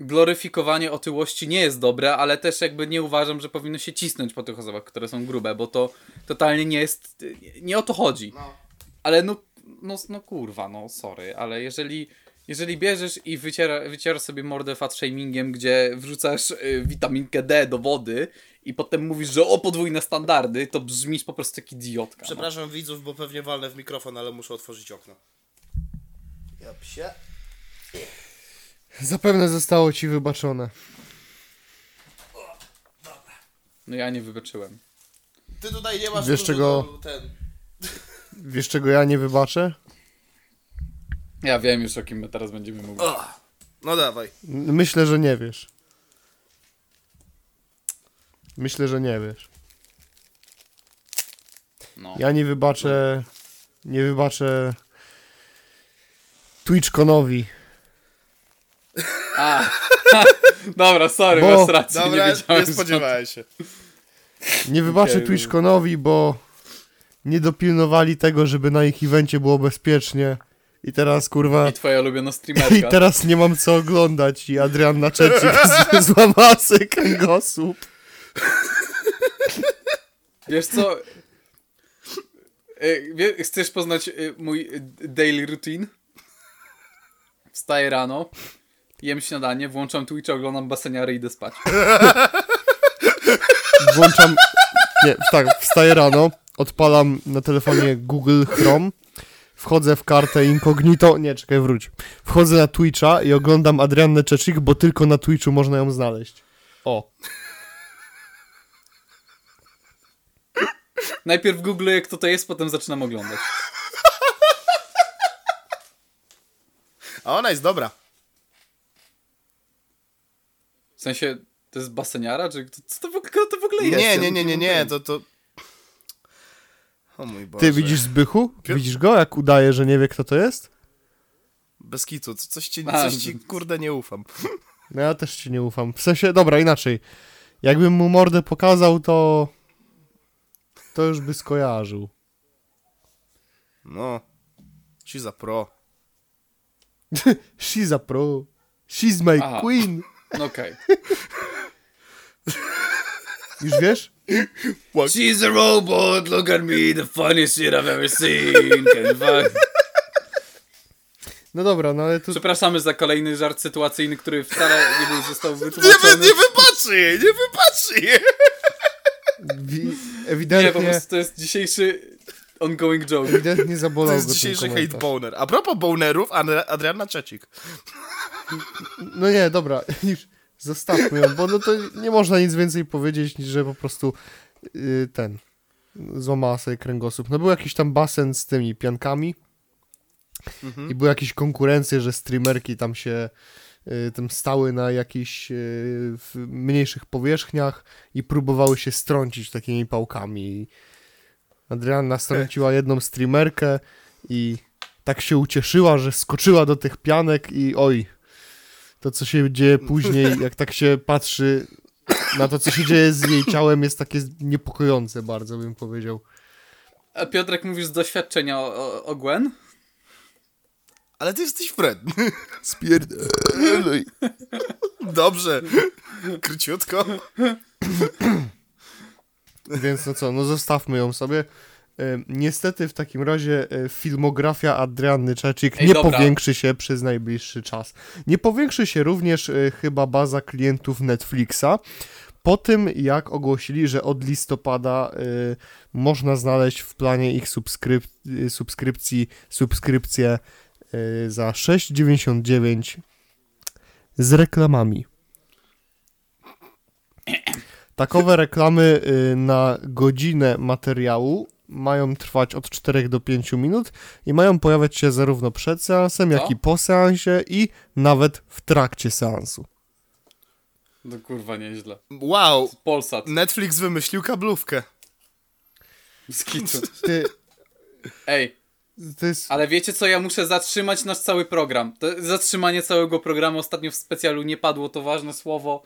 Gloryfikowanie otyłości nie jest dobre, ale też jakby nie uważam, że powinno się cisnąć po tych osobach, które są grube, bo to totalnie nie jest, nie o to chodzi. Ale no, no, no kurwa, no sorry, ale jeżeli, jeżeli bierzesz i wyciera, wycierasz sobie mordę fat shamingiem, gdzie wrzucasz y, witaminkę D do wody i potem mówisz, że o podwójne standardy, to brzmisz po prostu jak idiotka. No. Przepraszam widzów, bo pewnie walnę w mikrofon, ale muszę otworzyć okno. Ja psie. Zapewne zostało ci wybaczone. No ja nie wybaczyłem. Ty tutaj nie masz Wiesz, czego- ten... *laughs* Wiesz czego ja nie wybaczę? Ja wiem już o kim my teraz będziemy mówić. O, no dawaj. N- Myślę, że nie wiesz. Myślę, że nie wiesz. No. Ja nie wybaczę. Nie wybaczę. TwitchConowi. A, *laughs* dobra, sorry, Bo- masz rację, Dobra, nie nie, spodziewałem się. Nie wybaczę Okej, TwitchConowi, bo nie dopilnowali tego, żeby na ich evencie było bezpiecznie. I teraz kurwa. I twoja ulubiona *laughs* I streamerka. teraz nie mam co oglądać. I Adrian Naczecik *laughs* złamała sobie kręgosłup. Wiesz co? Wie- Chcesz poznać y, mój daily routine? Wstaję rano, jem śniadanie, włączam Twitcha, oglądam baseniary i idę spać. Włączam. Nie, tak, wstaję rano, odpalam na telefonie Google Chrome, wchodzę w kartę incognito. Nie, czekaj, wróć. Wchodzę na Twitcha i oglądam Adriannę Czeczik, bo tylko na Twitchu można ją znaleźć. O. Najpierw googluję kto to jest, potem zaczynam oglądać. A ona jest dobra. W sensie, to jest baseniara? Czy to- co to, w ogóle- kto to w ogóle jest? Nie, nie, nie, nie, nie, to to... O mój Boże. Ty widzisz Zbychu? Widzisz go, jak udaje, że nie wie, kto to jest? Bez kitu, co- coś ci, A, coś ci kurde nie ufam. *laughs* No ja też ci nie ufam. W sensie, dobra, inaczej. Jakbym mu mordę pokazał, to... To już by skojarzył. No. Ci za pro. *laughs* She's a pro. She's my Aha. queen. No okej. Już wiesz? She's a robot, look at me, the funniest shit I've ever seen. No dobra, no ale tu... Przepraszamy za kolejny żart sytuacyjny, który wcale nie był został Nie, wy, wytłumaczony. nie wybaczy jej, nie wybaczy jej. Wi- Nie, po ewidentnie, prostu to jest dzisiejszy ongoing joke. ewidentnie zabolał To jest dzisiejszy hate boner. A propos bonerów, Adri- Adriana Czecik. No nie, dobra, *laughs* już zostawmy ją, bo no to nie można nic więcej powiedzieć, niż że po prostu yy, ten, złamała sobie kręgosłup. No był jakiś tam basen z tymi piankami Mhm. i były jakieś konkurencje, że streamerki tam się yy, tam stały na jakichś w mniejszych powierzchniach i próbowały się strącić takimi pałkami. Adrianna strąciła jedną streamerkę i tak się ucieszyła, że skoczyła do tych pianek i oj, to co się dzieje później, *laughs* jak tak się patrzy na to, co się dzieje z jej ciałem, jest takie niepokojące bardzo, bym powiedział. A Piotrek, mówisz z doświadczenia o, o, o Gwen? Ale ty jesteś Fred. *laughs* Spierdolej. Dobrze. Króciutko. Więc no co, no zostawmy ją sobie. Niestety w takim razie e, filmografia Adrianny Czecik Ej, nie dobra. powiększy się przez najbliższy czas. Nie powiększy się również e, chyba baza klientów Netflixa. Po tym, jak ogłosili, że od listopada e, można znaleźć w planie ich subskryp subskrypcji subskrypcję za 6,99 z reklamami. Takowe reklamy na godzinę materiału mają trwać od 4 do 5 minut i mają pojawiać się zarówno przed seansem, jak i po seansie i nawet w trakcie seansu. No kurwa, nieźle. Wow. Polsat. Netflix wymyślił kablówkę. Z kitu. Ty, Ej, to jest... ale wiecie co, ja muszę zatrzymać nasz cały program. To zatrzymanie całego programu ostatnio w specjalu nie padło, to ważne słowo.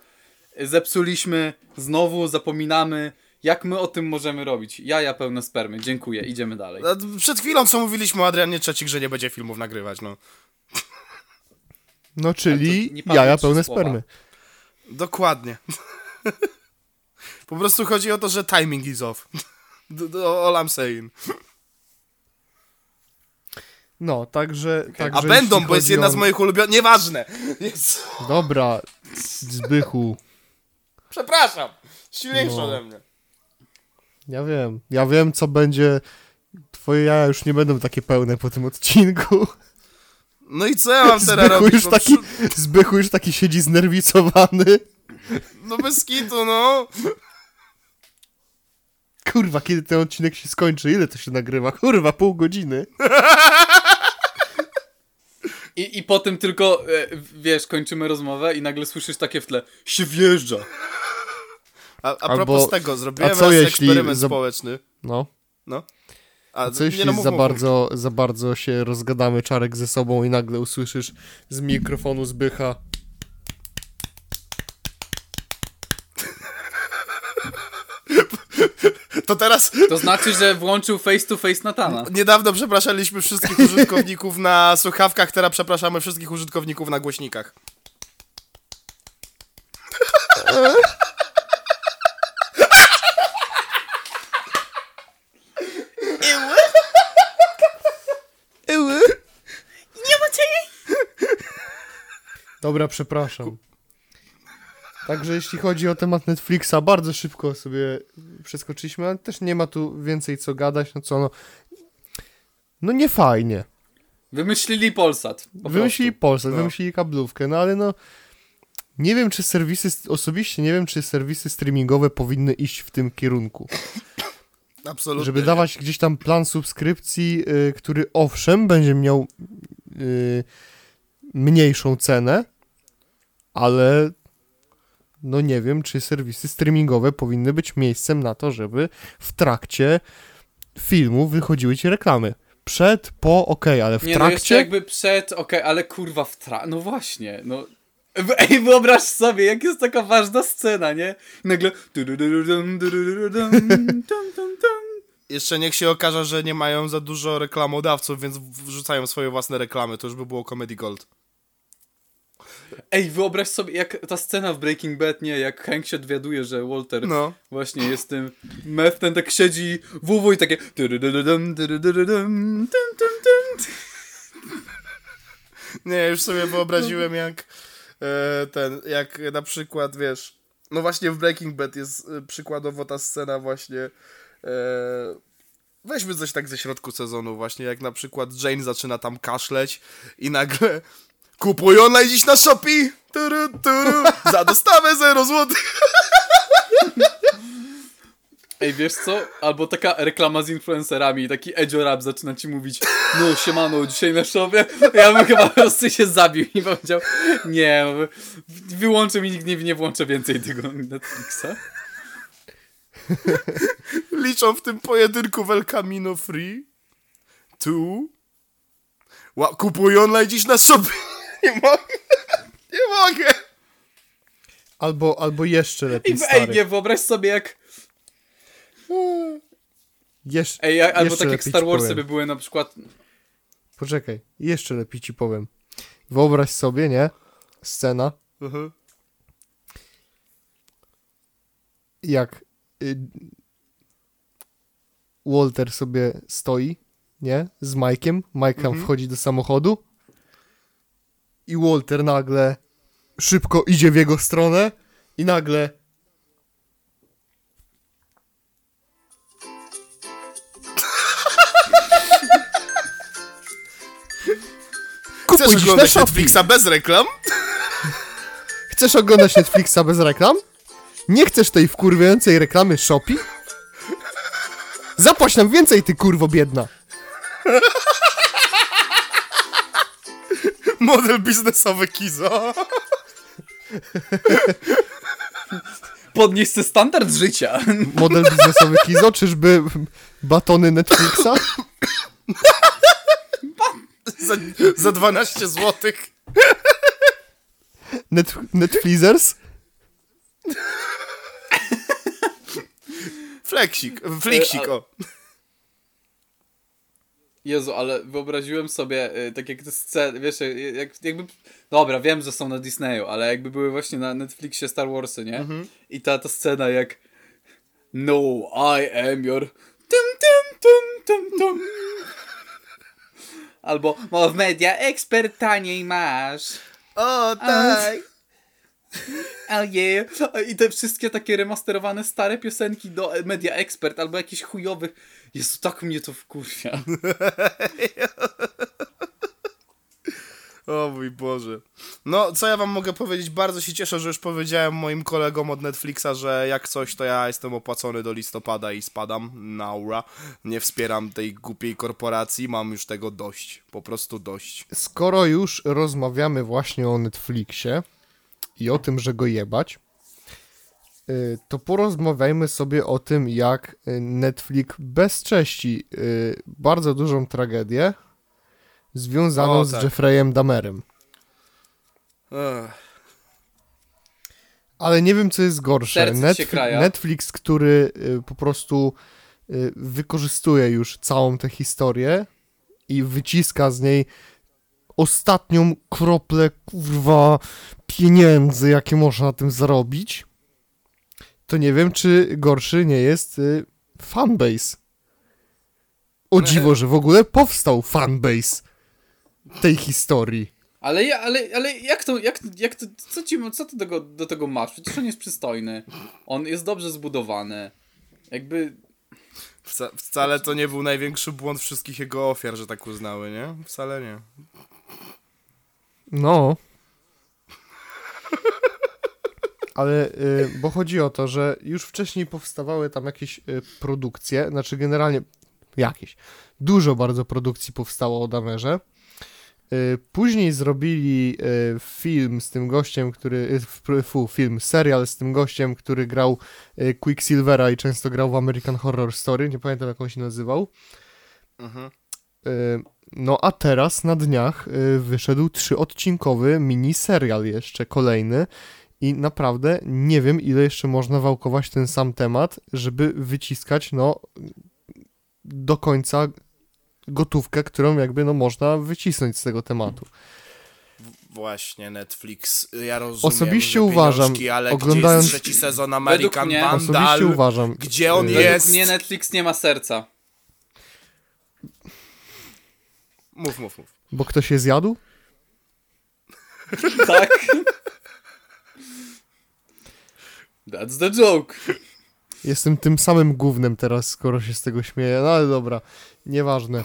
Zepsuliśmy, znowu zapominamy. Jak my o tym możemy robić? Jaja pełne spermy. Dziękuję, idziemy dalej. Przed chwilą co mówiliśmy o Adrianie Czecik, że nie będzie filmów nagrywać, no. No czyli jaja pełne słowa. spermy. Dokładnie. *laughs* po prostu chodzi o to, że timing is off. *laughs* All I'm saying. No, także... także A będą, bo jest jedna o- z moich ulubionych... Nieważne! *laughs* Jest... Dobra, Zbychu. Przepraszam! Silniejszy No. ode mnie. Ja wiem. Ja wiem, co będzie... Twoje jaja już nie będą takie pełne po tym odcinku. No i co ja mam teraz Zbychu robić? już, Bo taki, przy- Zbychu już taki siedzi znerwicowany. No bez kitu, no. Kurwa, kiedy ten odcinek się skończy? Ile to się nagrywa? Kurwa, pół godziny. I, I potem tylko, e, wiesz, kończymy rozmowę i nagle słyszysz takie w tle, się wjeżdża. A, a Albo- propos tego, zrobiłem a co raz jeśli eksperyment za- społeczny. No. No. A, Co jeśli nie, no, mów, za, mów, bardzo, za bardzo się rozgadamy czarek ze sobą i nagle usłyszysz z mikrofonu Zbycha mów. *laughs* To teraz To znaczy, że włączył face to face Natana. niedawno przepraszaliśmy wszystkich użytkowników na słuchawkach, teraz przepraszamy wszystkich użytkowników na głośnikach. Dobra, przepraszam. Także jeśli chodzi o temat Netflixa, bardzo szybko sobie przeskoczyliśmy, ale też nie ma tu więcej co gadać, no co no. No nie fajnie. Wymyślili Polsat. Po Wymyślili prostu. Polsat, No. wymyślili kablówkę, no ale no nie wiem czy serwisy, osobiście nie wiem czy serwisy streamingowe powinny iść w tym kierunku. *clears throat* Absolutnie. Żeby dawać gdzieś tam plan subskrypcji, y, który owszem będzie miał y, mniejszą cenę, ale no nie wiem, czy serwisy streamingowe powinny być miejscem na to, żeby w trakcie filmu wychodziły ci reklamy. Przed, po, okej, ale w Nie, no trakcie... jakby przed, okej, ale kurwa w tra... No właśnie, no... Ej, wyobraź sobie, jak jest taka ważna scena, nie? I nagle... Jeszcze niech się okaże, że nie mają za dużo reklamodawców, więc wrzucają swoje własne reklamy, to już by było Comedy Gold. Ej, wyobraź sobie, jak ta scena w Breaking Bad, nie? Jak Hank się dowiaduje, że Walter No. właśnie jest tym meth, ten tak siedzi WW i takie... Nie, już sobie wyobraziłem jak e, ten, jak na przykład, wiesz, no właśnie w Breaking Bad jest e, przykładowo ta scena właśnie, weźmy coś tak ze środku sezonu właśnie, jak na przykład Jane zaczyna tam kaszleć i nagle kupuj online dziś na Shopee, turu, turu, za dostawę 0 złotych. Ej, wiesz co? Albo taka reklama z influencerami, taki Edzio Rap zaczyna ci mówić no siemano, dzisiaj na szopie. Ja bym chyba po prostu się zabił i powiedział nie, wyłączę mi, nigdy nie włączę więcej tego Netflixa. *laughs* Liczą w tym pojedynku El Camino Free. Tu. Ła, kupuj online dziś na Shopee. *laughs* Nie mogę. Nie mogę. Albo, albo jeszcze I lepiej, w, ej, stary. nie, wyobraź sobie jak Jesz, Ej, jak- albo jeszcze tak jak Star Warsy powiem. by były na przykład Poczekaj, jeszcze lepiej ci powiem. Wyobraź sobie, nie? Scena, Mhm. jak y, Walter sobie stoi, nie? Z Mike'iem. Mike tam wchodzi do samochodu i Walter nagle szybko idzie w jego stronę i nagle *laughs* Kupuj Chcesz oglądać. Netflixa bez reklam? Chcesz oglądać Netflixa bez reklam? Nie chcesz tej wkurwiającej reklamy Shopee? Zapłać nam więcej, ty kurwo biedna. Model biznesowy Kizo. podnieść sobie standard życia. Model biznesowy Kizo, czyżby batony Netflixa? Za, za 12 zł. Net, Netflizers? Fleksik. Fliksik, E, o. Jezu, ale wyobraziłem sobie, y, tak jak te sceny, wiesz, y, jak, jakby, dobra, wiem, że są na Disneyu, ale jakby były właśnie na Netflixie Star Warsy, nie? I ta, ta scena jak No, I am your tum tum tum tum tum Albo Mow Media ekspert taniej masz O, tak. Oh yeah. I te wszystkie takie remasterowane stare piosenki do Media Expert albo jakichś chujowych. Jezu, tak mnie to wkurwia. *laughs* O mój Boże. No, co ja wam mogę powiedzieć? Bardzo się cieszę, że już powiedziałem moim kolegom od Netflixa, że jak coś, to ja jestem opłacony do listopada i spadam na aura. Nie wspieram tej głupiej korporacji, mam już tego dość. Po prostu dość. Skoro już rozmawiamy właśnie o Netflixie i o tym, że go jebać, y, to porozmawiajmy sobie o tym, jak Netflix bezcześci y, bardzo dużą tragedię związaną O, z tak. Jeffreyem Damerem. Ech. Ale nie wiem, co jest gorsze. Kraja. Netflix, który y, po prostu wykorzystuje już całą tę historię i wyciska z niej ostatnią kroplę, kurwa, pieniędzy, jakie można na tym zarobić, to nie wiem, czy gorszy nie jest y, fanbase. O dziwo, że w ogóle powstał fanbase tej historii. Ale, ja, ale, ale jak to, jak, jak to, co, ci, co ty do tego, do tego masz? Przecież on jest przystojny. On jest dobrze zbudowany. Jakby, Wca wcale to nie był największy błąd wszystkich jego ofiar, że tak uznały, nie? Wcale nie. No. Ale, y, bo chodzi o to, że już wcześniej powstawały tam jakieś y, produkcje, znaczy generalnie jakieś. Dużo bardzo produkcji powstało o Damerze. Y, Później zrobili y, film z tym gościem, który. y, Fu, film, serial z tym gościem, który grał y, Quicksilvera i często grał w American Horror Story. Nie pamiętam, jak on się nazywał. Mhm. Y, No a teraz na dniach y, wyszedł trzyodcinkowy miniserial jeszcze kolejny i naprawdę nie wiem ile jeszcze można wałkować ten sam temat, żeby wyciskać no do końca gotówkę, którą jakby no można wycisnąć z tego tematu. Właśnie, Netflix. Ja rozumiem, Osobiście uważam, ale oglądając- gdzie jest trzeci sezon American mnie- Vandal? Osobiście uważam, Gdzie on według jest? mnie Netflix nie ma serca. Mów, mów, mów. bo ktoś się zjadł? *laughs* Tak? That's the joke. Jestem tym samym gównem teraz, skoro się z tego śmieję, no ale dobra, nieważne.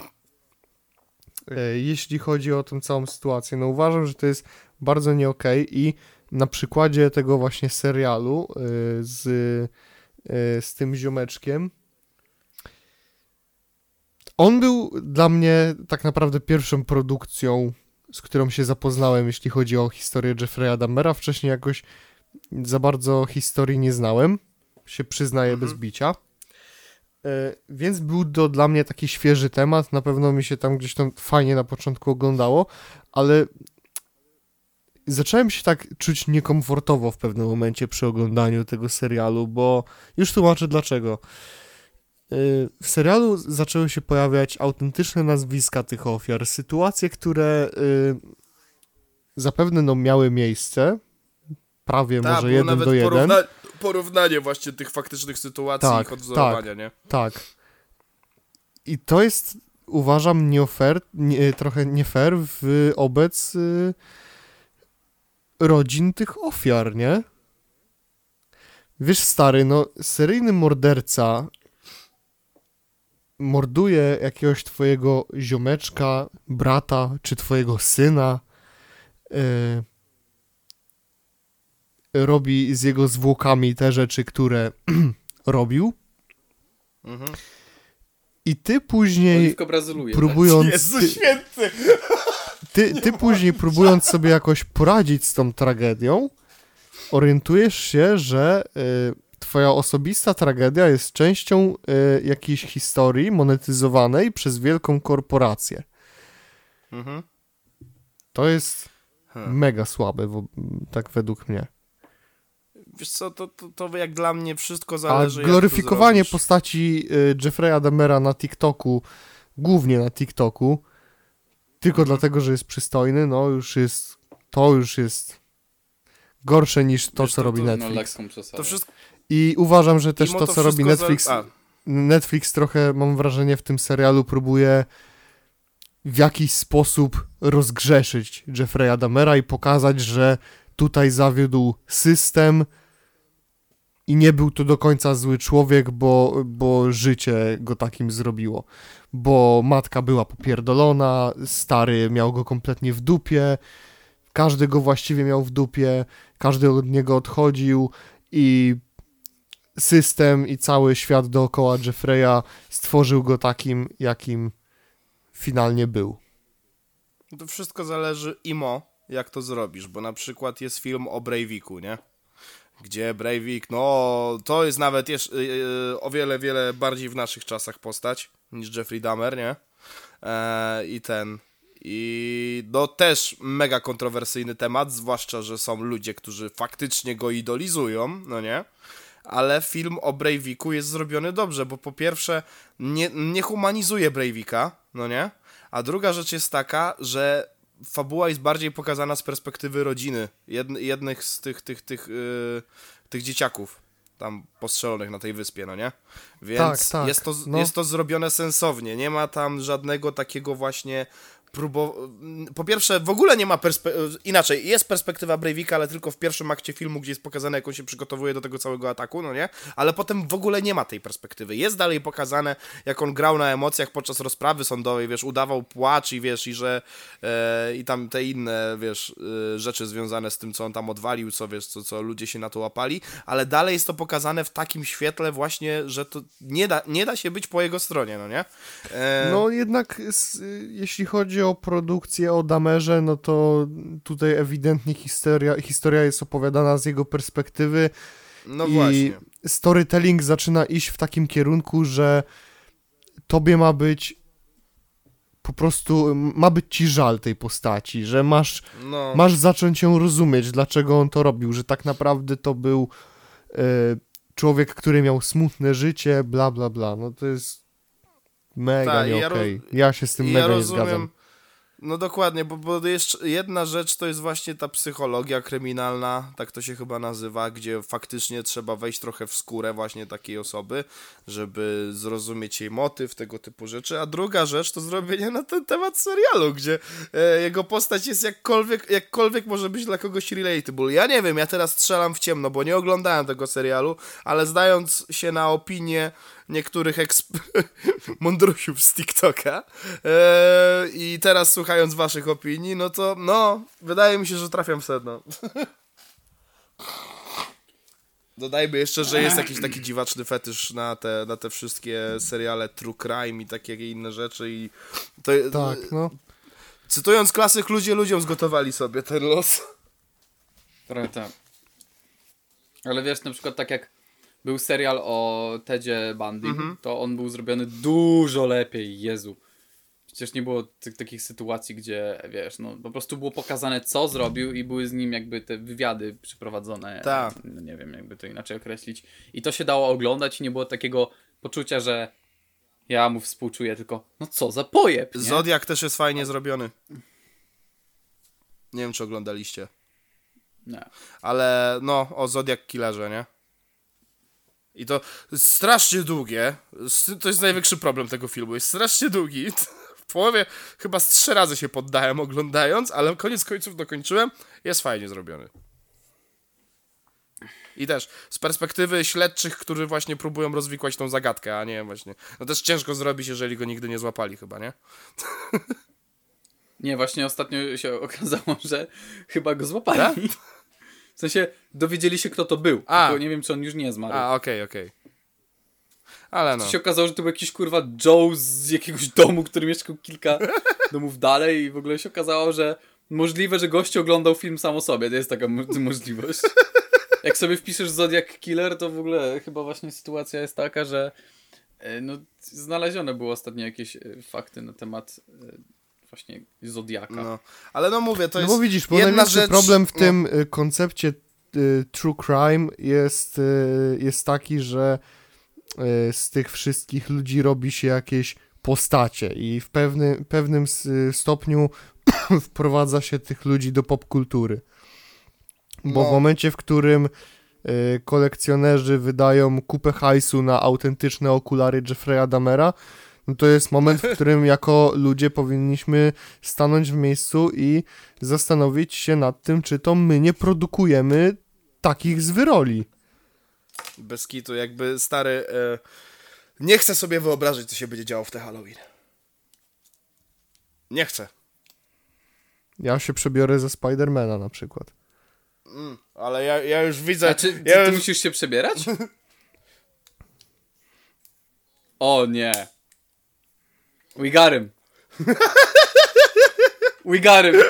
E, Jeśli chodzi o tę całą sytuację, no uważam, że to jest bardzo nie okej i na przykładzie tego właśnie serialu e, z, e, z tym ziomeczkiem, on był dla mnie tak naprawdę pierwszą produkcją, z którą się zapoznałem, jeśli chodzi o historię Jeffrey'a Dahmera. Wcześniej jakoś za bardzo historii nie znałem się przyznaję Mhm. bez bicia. E, Więc był to dla mnie taki świeży temat. Na pewno mi się tam gdzieś tam fajnie na początku oglądało, ale zacząłem się tak czuć niekomfortowo w pewnym momencie przy oglądaniu tego serialu, bo już tłumaczę dlaczego. E, W serialu zaczęły się pojawiać autentyczne nazwiska tych ofiar, sytuacje, które e, zapewne no, miały miejsce, prawie Tak, może jeden nawet do jeden. porówna- porównanie właśnie tych faktycznych sytuacji Tak, ich odwzorowania, nie? Tak. I to jest, uważam, nie fair, nie, trochę nie fair wobec y, rodzin tych ofiar, nie? Wiesz, stary, no, seryjny morderca morduje jakiegoś twojego ziomeczka, brata, czy twojego syna, y, robi z jego zwłokami te rzeczy, które *clears throat* robił, Mhm. i ty później brazyluje. próbując. Jezu Ty, święty! ty, *laughs* ty później *laughs* próbując sobie jakoś poradzić z tą tragedią, orientujesz się, że y, twoja osobista tragedia jest częścią y, jakiejś historii monetyzowanej przez wielką korporację. Mhm. To jest Hmm. mega słabe, tak według mnie. Wiesz co, to, to, to jak dla mnie wszystko A zależy jak to gloryfikowanie postaci y, Jeffrey'a Dahmera na TikToku, głównie na TikToku, tylko Mhm. dlatego, że jest przystojny, no już jest, to już jest gorsze niż to, Wiesz, co to- robi to- No Netflix. przesadę. To wszystko, I uważam, że też mimo to, co robi Netflix, Za... Netflix trochę, mam wrażenie, w tym serialu próbuje w jakiś sposób rozgrzeszyć Jeffrey'a Dahmera i pokazać, że tutaj zawiódł system i nie był to do końca zły człowiek, bo, bo życie go takim zrobiło. Bo matka była popierdolona, stary miał go kompletnie w dupie, każdy go właściwie miał w dupie, każdy od niego odchodził i system i cały świat dookoła Jeffreya stworzył go takim, jakim finalnie był. To wszystko zależy imo, jak to zrobisz, bo na przykład jest film o Breiviku, nie? Gdzie Breivik, no to jest nawet jeszcze yy, o wiele, wiele bardziej w naszych czasach postać niż Jeffrey Dahmer, nie? E, I ten. I no też mega kontrowersyjny temat, zwłaszcza, że są ludzie, którzy faktycznie go idolizują, no nie? Ale film o Breiviku jest zrobiony dobrze, bo po pierwsze nie, nie humanizuje Breivika, no nie? A druga rzecz jest taka, że fabuła jest bardziej pokazana z perspektywy rodziny, jedn, jednych z tych, tych, tych, yy, tych dzieciaków tam postrzelonych na tej wyspie, no nie? Więc Tak, tak, jest, to, no. jest to zrobione sensownie, nie ma tam żadnego takiego właśnie próbo... Po pierwsze, w ogóle nie ma perspe- inaczej, jest perspektywa Breivika, ale tylko w pierwszym akcie filmu, gdzie jest pokazane, jak on się przygotowuje do tego całego ataku, no nie? Ale potem w ogóle nie ma tej perspektywy. Jest dalej pokazane, jak on grał na emocjach podczas rozprawy sądowej, wiesz, udawał płacz i wiesz, i że e, i tam te inne, wiesz, e, rzeczy związane z tym, co on tam odwalił, co wiesz, co, co ludzie się na to łapali, ale dalej jest to pokazane w takim świetle właśnie, że to nie da, nie da się być po jego stronie, no nie? E, No jednak jeśli chodzi o produkcję o Damerze, no to tutaj ewidentnie historia, historia jest opowiadana z jego perspektywy no i właśnie. storytelling zaczyna iść w takim kierunku, że tobie ma być po prostu, ma być ci żal tej postaci, że masz, No. masz zacząć ją rozumieć, dlaczego on to robił, że tak naprawdę to był e, człowiek, który miał smutne życie, bla bla bla, no to jest mega Tak, nie ja roz- Ja się z tym I mega ja nie rozumiem. zgadzam. No dokładnie, bo, bo jeszcze jedna rzecz to jest właśnie ta psychologia kryminalna, tak to się chyba nazywa, gdzie faktycznie trzeba wejść trochę w skórę właśnie takiej osoby, żeby zrozumieć jej motyw, tego typu rzeczy. A druga rzecz to zrobienie na ten temat serialu, gdzie e, jego postać jest jakkolwiek, jakkolwiek może być dla kogoś relatable. Ja nie wiem, ja teraz strzelam w ciemno, bo nie oglądałem tego serialu, ale zdając się na opinię niektórych eksp- *laughs* mądrusiów z TikToka e, i teraz słuchając waszych opinii, no to no, wydaje mi się, że trafiam w sedno. *laughs* Dodajmy jeszcze, że jest jakiś taki dziwaczny fetysz na te, na te wszystkie seriale True Crime i takie inne rzeczy i to, Tak, no. cytując klasyk, ludzie ludziom zgotowali sobie ten los. Trochę tak. Ale wiesz, na przykład tak jak był serial o Tedzie Bundy, Mhm. to on był zrobiony dużo lepiej, Jezu. Przecież nie było tych takich sytuacji, gdzie wiesz, no po prostu było pokazane co zrobił i były z nim jakby te wywiady przeprowadzone. Tak. No, nie wiem, jakby to inaczej określić. I to się dało oglądać i nie było takiego poczucia, że ja mu współczuję, tylko no co za pojeb, nie? Zodiak też jest fajnie zrobiony. Nie wiem, czy oglądaliście. Nie. Ale no, o Zodiac Killerze, nie? I to strasznie długie. To jest największy problem tego filmu. Jest strasznie długi. *laughs* W połowie chyba z trzy razy się poddałem oglądając, ale koniec końców dokończyłem. Jest fajnie zrobiony. I też z perspektywy śledczych, którzy właśnie próbują rozwikłać tą zagadkę, a nie właśnie. No też ciężko zrobić, jeżeli go nigdy nie złapali, chyba, nie? *laughs* Nie, właśnie ostatnio się *laughs* okazało, że chyba go złapali. W sensie dowiedzieli się, kto to był. A. Tylko nie wiem, czy on już nie zmarł. A, okej, okej. Ale no. To się okazało, że to był jakiś kurwa Joe z jakiegoś domu, który mieszkał kilka *laughs* domów dalej i w ogóle się okazało, że możliwe, że gość oglądał film sam o sobie. To jest taka mo- *laughs* możliwość. Jak sobie wpiszesz Zodiac Killer, to w ogóle chyba właśnie sytuacja jest taka, że e, no, znalezione były ostatnio jakieś e, fakty na temat e, właśnie Zodiaka. no. Ale no mówię, to No jest bo widzisz, bo jedna rzecz... problem w no. tym y, koncepcie y, true crime jest, y, jest taki, że y, z tych wszystkich ludzi robi się jakieś postacie i w pewny, pewnym s- stopniu *coughs* wprowadza się tych ludzi do popkultury. Bo No. w momencie, w którym y, kolekcjonerzy wydają kupę hajsu na autentyczne okulary Jeffrey'a Dahmera, no to jest moment, w którym jako ludzie powinniśmy stanąć w miejscu i zastanowić się nad tym, czy to my nie produkujemy takich zwyroli. Bez kitu, jakby stary... E, nie chcę sobie wyobrazić, co się będzie działo w te Halloween. Nie chcę. Ja się przebiorę ze Spidermana na przykład. Ale ja, ja już widzę... A czy ty, ja ty już... musisz się przebierać? *laughs* O nie. We got him. *laughs* We got him. *laughs*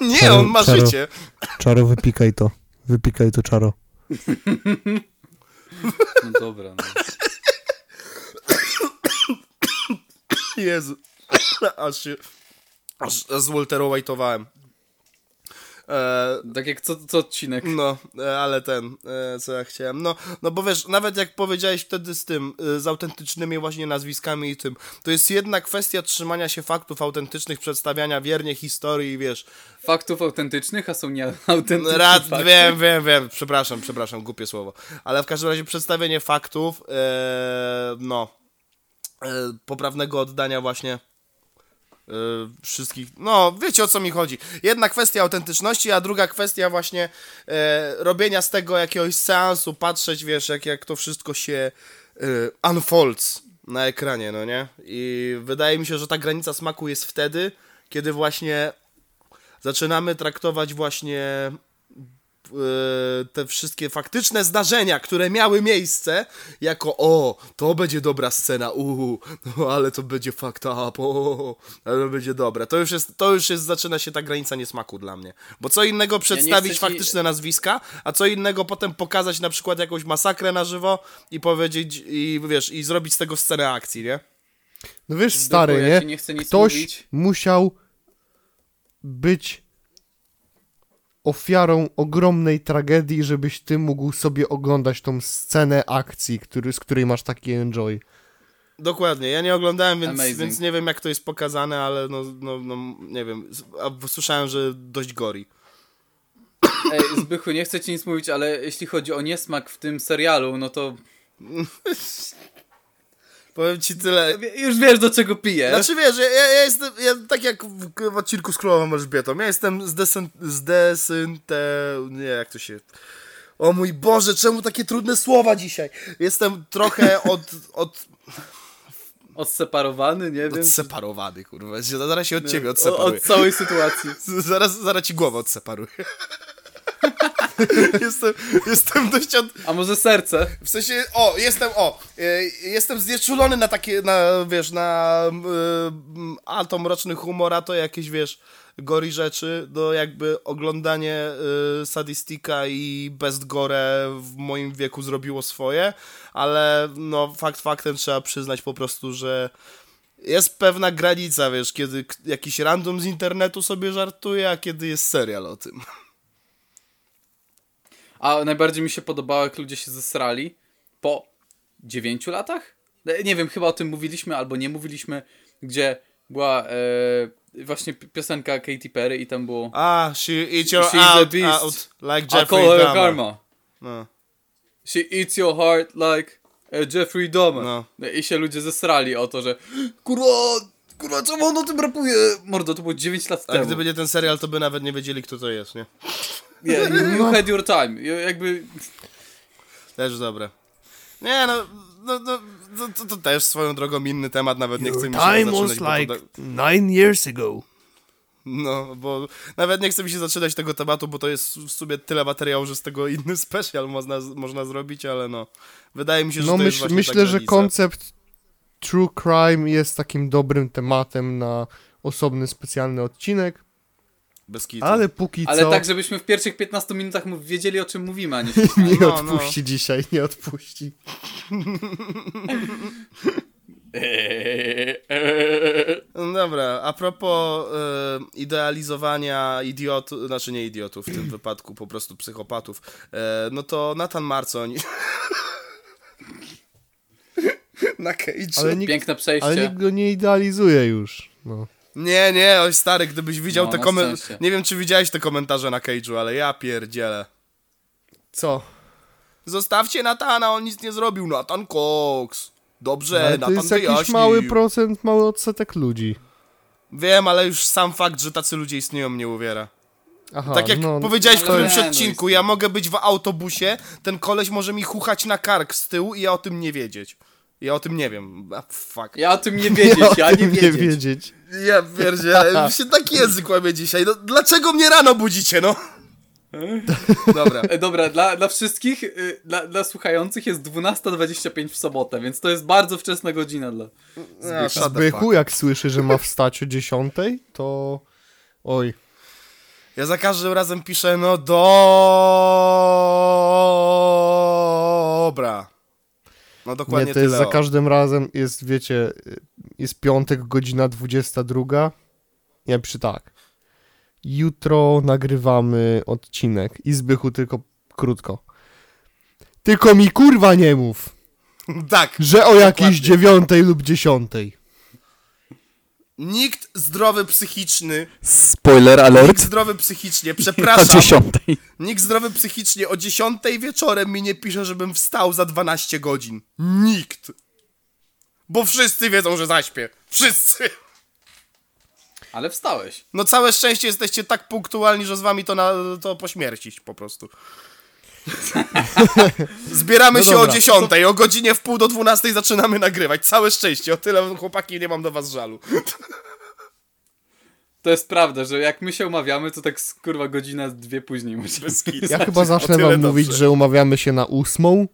Nie, on ma Czaro. życie. Czaro, wypikaj to. Wypikaj to, Czaro. *laughs* No dobra, no. Jezu. *coughs* Aż się... Aż, aż zwolterowajtowałem. E, Tak jak co, co odcinek. No, e, ale ten, e, co ja chciałem. No, no bo wiesz, nawet jak powiedziałeś wtedy z tym, z autentycznymi właśnie nazwiskami i tym, to jest jedna kwestia trzymania się faktów autentycznych, przedstawiania wiernie historii, wiesz. Faktów autentycznych, a są nieautentyczne Rad, fakty. wiem, wiem, wiem, przepraszam, przepraszam, głupie słowo. Ale w każdym razie przedstawienie faktów, e, no, e, poprawnego oddania właśnie e, wszystkich, no, wiecie o co mi chodzi. Jedna kwestia autentyczności, a druga kwestia właśnie e, robienia z tego jakiegoś seansu, patrzeć, wiesz, jak, jak to wszystko się e, unfolds na ekranie, no nie? I wydaje mi się, że ta granica smaku jest wtedy, kiedy właśnie zaczynamy traktować właśnie te wszystkie faktyczne zdarzenia, które miały miejsce, jako o, to będzie dobra scena, uuu, no ale to będzie fucked up, o, ale to będzie dobra. To już jest, to już jest, zaczyna się ta granica niesmaku dla mnie. Bo co innego przedstawić ci- faktyczne nazwiska, a co innego potem pokazać na przykład jakąś masakrę na żywo i powiedzieć, i wiesz, i zrobić z tego scenę akcji, nie? No wiesz, stary, ja nie? ci nie chcę nic Ktoś mówić. musiał być ofiarą ogromnej tragedii, żebyś ty mógł sobie oglądać tą scenę akcji, który, z której masz taki enjoy. Dokładnie, ja nie oglądałem, więc, Amazing. więc nie wiem jak to jest pokazane, ale no, no, no nie wiem, a słyszałem, że dość gori. Ej, Zbychu, nie chcę ci nic mówić, ale jeśli chodzi o niesmak w tym serialu, no to *laughs* Powiem ci tyle. wie- już wiesz do czego piję. Znaczy wiesz, ja, ja jestem, ja, tak jak w, w odcinku z Królową Elżbietą, ja jestem zdesyn, zdesynte... nie, jak to się... O mój Boże, czemu takie trudne słowa dzisiaj? Jestem trochę *laughs* od, od, Odseparowany, nie wiem. odseparowany, kurwa. Zaraz się od ciebie odseparuję. od całej sytuacji. *laughs* Zaraz, zaraz ci głowę odseparuję. *laughs* *laughs* jestem, jestem dość od, A może serce? W sensie, o, jestem, o, e, jestem znieczulony na takie, na, wiesz, na y, atom mroczny humor, a to jakieś, wiesz, gori rzeczy, do jakby oglądanie y, sadistika i best gore w moim wieku zrobiło swoje, ale no, fakt faktem trzeba przyznać po prostu, że jest pewna granica, wiesz, kiedy jakiś random z internetu sobie żartuje, a kiedy jest serial o tym. A najbardziej mi się podobało, jak ludzie się zesrali po 9 latach? E, Nie wiem, chyba o tym mówiliśmy albo nie mówiliśmy, gdzie była e, właśnie pi- piosenka Katy Perry i tam było A, she eats your She's a out, beast. out like Jeffrey Dahmer. karma. No. She eats your heart like a Jeffrey Dahmer. No. I się ludzie zesrali o to, że kurwa, kurwa, czemu on o tym rapuje? Mordo, to było 9 lat A temu. gdyby nie ten serial, to by nawet nie wiedzieli, kto to jest, nie? *laughs* Yeah, you, had your time. Jakby Też dobre. Nie, no, no, no to, to, to też swoją drogą inny temat, nawet nie chcę mi się Time zaczynać, was to like nine years ago. No, bo nawet nie chcę mi się zaczynać tego tematu, bo to jest w sumie tyle materiału, że z tego inny special można, można zrobić, ale no, wydaje mi się, że No to jest myśl, właśnie myślę, że koncept true crime jest takim dobrym tematem na osobny specjalny odcinek, Bez kitu. ale póki Ale co tak, żebyśmy w pierwszych 15 minutach wiedzieli o czym mówimy, a nie *laughs* nie No, no. odpuści dzisiaj, nie odpuści. No dobra, a propos e, idealizowania idiotów, znaczy nie idiotów w tym *clears throat* wypadku, po prostu psychopatów, e, no to Nathan Marcoń *laughs* na Cage. Ale nikt, Piękne przejście. ale nikt go nie idealizuje już. No. Nie, nie, oj stary, gdybyś widział No, te komentarze, nie wiem czy widziałeś te komentarze na Cage'u, ale ja pierdzielę. Co? Zostawcie Natana, on nic nie zrobił, Nathan Cox. Dobrze, Ale to Nathan jest jakiś wyjaśnił. mały procent, mały odsetek ludzi. Wiem, ale już sam fakt, że tacy ludzie istnieją mnie uwiera. Aha, tak jak no, powiedziałeś w którymś nie, no odcinku, jest- ja mogę być w autobusie, ten koleś może mi chuchać na kark z tyłu i ja o tym nie wiedzieć. Ja o tym nie wiem. Fuck. Ja o tym nie wiedzieć, *laughs* ja o nie wiedzieć. wiedzieć. Ja pierdzielę, *laughs* się taki język łamie dzisiaj. No, dlaczego mnie rano budzicie, no? *laughs* Dobra. E, Dobra, dla, dla wszystkich, y, dla, dla słuchających jest 12.25 w sobotę, więc to jest bardzo wczesna godzina dla... No, Zbychu, fuck. jak słyszy, że ma wstać o 10, to... Oj, Ja za każdym razem piszę, no dobra. No dokładnie nie, to jest tyle. za każdym razem, jest, wiecie, jest piątek, godzina 22. Ja piszę tak. Jutro nagrywamy odcinek i Zbychu tylko krótko. Tylko mi kurwa nie mów, Tak. że o jakiejś dziewiątej lub dziesiątej. Nikt zdrowy psychiczny, Spoiler nikt zdrowy psychicznie, przepraszam, *laughs* nikt zdrowy psychicznie o 10 wieczorem mi nie pisze, żebym wstał za 12 godzin. Nikt. Bo wszyscy wiedzą, że zaśpię. Wszyscy. Ale wstałeś. No całe szczęście jesteście tak punktualni, że z wami to, na, to pośmiercić po prostu. *laughs* Zbieramy No się dobra. o 10, o godzinie w pół do 12 zaczynamy nagrywać. Całe szczęście, o tyle chłopaki nie mam do was żalu. To jest prawda, że jak my się umawiamy, to tak kurwa godzina, dwie później musimy. Ja chyba zacznę wam mówić, dobrze. że umawiamy się na ósmą.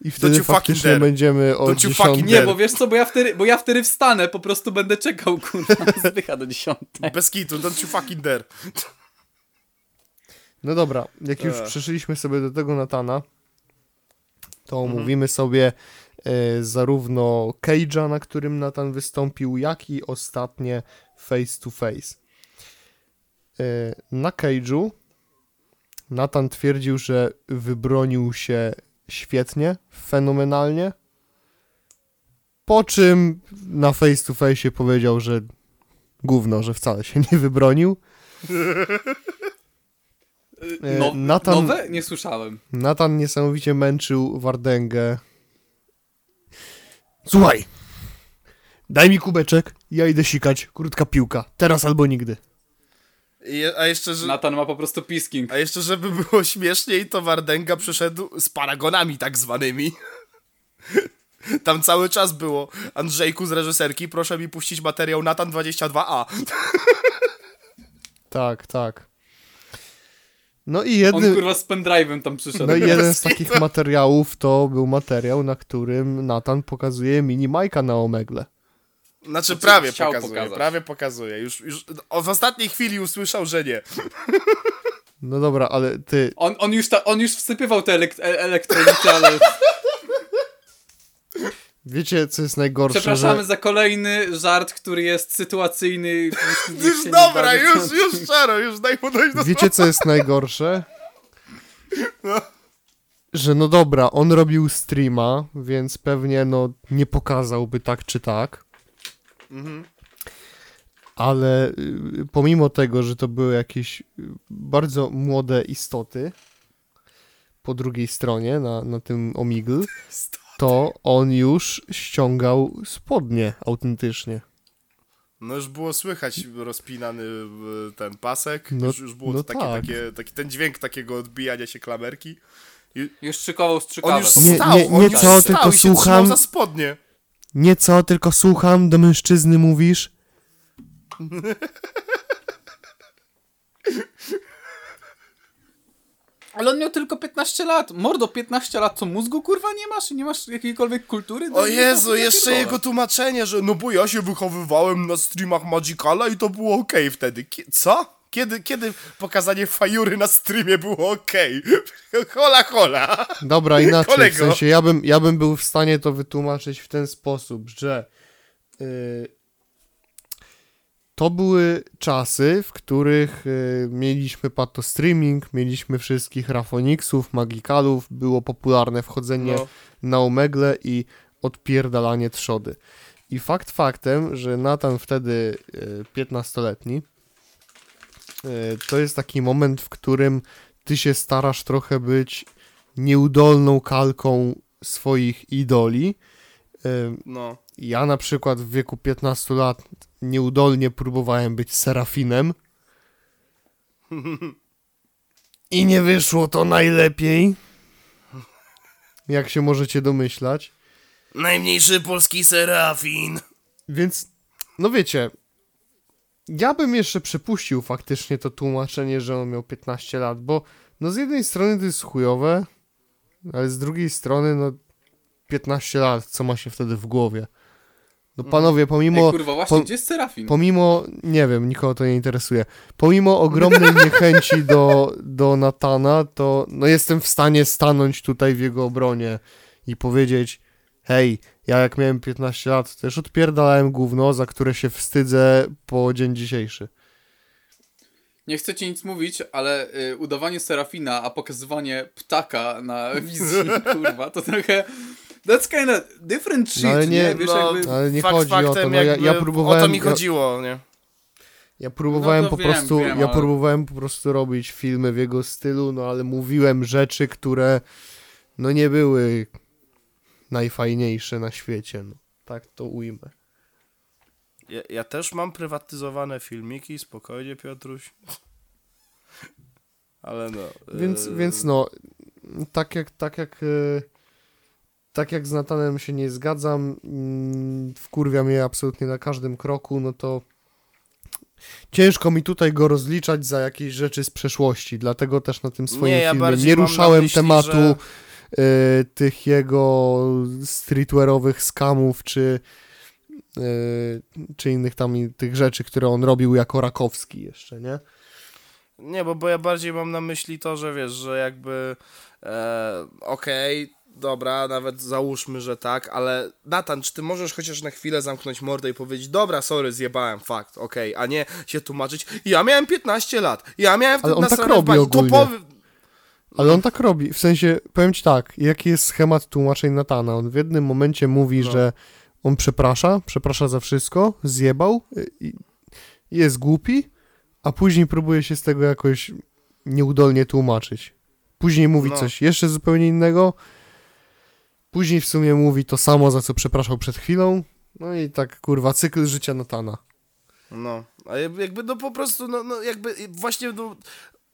I wtedy faktycznie dare. będziemy o dziesiątej. Nie, bo wiesz co, bo ja wtedy, bo ja wtedy wstanę, po prostu będę czekał, kurwa, *laughs* zdycha do dziesiątej. Bez kitu, don't you fucking dare. No dobra, jak już Ech. przeszliśmy sobie do tego Natana, to Mhm. omówimy sobie e, zarówno Cage'a, na którym Nathan wystąpił, jak i ostatnie face to face. E, na Cage'u Nathan twierdził, że wybronił się świetnie, fenomenalnie, po czym na face to face powiedział, że gówno, że wcale się nie wybronił. *laughs* E, No, Nathan- Nowe? Nie słyszałem. Nathan niesamowicie męczył Wardęgę. Słuchaj, daj mi kubeczek, ja idę sikać, krótka piłka, teraz albo nigdy. A jeszcze, że... Natan ma po prostu pisking. A jeszcze, żeby było śmieszniej, to Wardęga przyszedł z paragonami tak zwanymi. *laughs* Tam cały czas było Andrzejku z reżyserki, proszę mi puścić materiał Natan 22A. *laughs* Tak, tak. No i On jednym, kurwa z pendrive'em tam przyszedł. no i jeden z takich materiałów to był materiał, na którym Nathan pokazuje mini Majka na Omegle. Znaczy Znaczy, prawie pokazuje, pokazać. prawie pokazuje. Już, już w ostatniej chwili usłyszał, że nie. *laughs* No dobra, ale ty, On, on, już ta, on już wsypywał te elek- e- elektrolity, ale *laughs* wiecie co jest najgorsze, przepraszamy że... za kolejny żart, który jest sytuacyjny. *laughs* Już dobra, już, już czaro, już daj mu dojść do Wiecie co jest najgorsze? *laughs* No. Że no dobra, on robił streama, więc pewnie no nie pokazałby tak czy tak. Mhm. Ale y, pomimo tego, że to były jakieś y, bardzo młode istoty po drugiej stronie na, na tym Omegle, *laughs* to on już ściągał spodnie autentycznie. No już było słychać rozpinany e, ten pasek, No- już, już było no to takie, tak. takie, taki, ten dźwięk takiego odbijania się klamerki. Już szykował On strzykawę. już Nie- stał, nie- on nie już co, stał tylko i się słucham. za spodnie. Nie co, tylko słucham, do mężczyzny mówisz. *laughs* Ale on miał tylko 15 lat. Mordo, 15 lat, co mózgu kurwa nie masz? Nie masz jakiejkolwiek kultury? O Jezu, jeszcze pierdolę. jego tłumaczenie, że no bo ja się wychowywałem na streamach Magicala i to było okej wtedy. Kie- co? Kiedy, kiedy pokazanie fajury na streamie było okej? *laughs* hola, hola. Dobra, inaczej, w Kolego. sensie ja bym, ja bym był w stanie to wytłumaczyć w ten sposób, że y, to były czasy, w których y, mieliśmy pato streaming, mieliśmy wszystkich Rafonixów, Magikalów, było popularne wchodzenie No. na Omegle i odpierdalanie trzody. I fakt faktem, że Nathan wtedy y, 15-letni, y, to jest taki moment, w którym ty się starasz trochę być nieudolną kalką swoich idoli. No. Ja na przykład w wieku 15 lat nieudolnie próbowałem być Serafinem. I nie wyszło to najlepiej. Jak się możecie domyślać. Najmniejszy polski serafin. Więc, no wiecie, ja bym jeszcze przypuścił faktycznie to tłumaczenie, że on miał 15 lat, bo no z jednej strony to jest chujowe, ale z drugiej strony no 15 lat, co ma się wtedy w głowie? No panowie, pomimo... Ej, kurwa, właśnie, po- gdzie jest Serafin? Pomimo, nie wiem, nikogo to nie interesuje. Pomimo ogromnej *laughs* niechęci do, do Natana, to no jestem w stanie stanąć tutaj w jego obronie i powiedzieć: Hej, ja jak miałem 15 lat, to też odpierdalałem gówno, za które się wstydzę po dzień dzisiejszy. Nie chcę ci nic mówić, ale y, udawanie Serafina, a pokazywanie ptaka na wizji, *laughs* kurwa, to trochę... That's kinda different shit, No, ale nie- nie? Wiesz, no, jakby... Ale nie Fakt chodzi o to, faktem, no ja, ja próbowałem... O to mi chodziło, nie? Ja próbowałem No po wiem, prostu, wiem, ja ale- próbowałem po prostu robić filmy w jego stylu, no ale mówiłem rzeczy, które no nie były najfajniejsze na świecie, no. Tak to ujmę. Ja, ja też mam prywatyzowane filmiki, spokojnie Piotruś. *laughs* Ale no. Więc, yy, więc no, tak jak, tak jak, e, tak jak z Natanem się nie zgadzam, mm, wkurwia mnie absolutnie na każdym kroku, no to ciężko mi tutaj go rozliczać za jakieś rzeczy z przeszłości, dlatego też na tym swoim Nie, ja filmie nie ruszałem myśli, tematu że- e, tych jego streetwearowych skamów, czy e, czy innych tam tych rzeczy, które on robił jako Rakowski jeszcze, nie? Nie, bo, bo ja bardziej mam na myśli to, że wiesz, że jakby e, okej, dobra, nawet załóżmy, że tak, ale Natan, czy ty możesz chociaż na chwilę zamknąć mordę i powiedzieć, dobra, sorry, zjebałem, fakt, okej, a nie się tłumaczyć, ja miałem 15 lat, ja miałem wtedy Ale on tak robi ogólnie. Ale on tak robi, w sensie, powiem ci tak, jaki jest schemat tłumaczeń Natana? On w jednym momencie mówi, No. że on przeprasza, przeprasza za wszystko, zjebał jest głupi, a później próbuje się z tego jakoś nieudolnie tłumaczyć. Później mówi No. coś jeszcze zupełnie innego, później w sumie mówi to samo, za co przepraszał przed chwilą, no i tak, kurwa, cykl życia Natana. No, a jakby no po prostu, no, no jakby właśnie, no,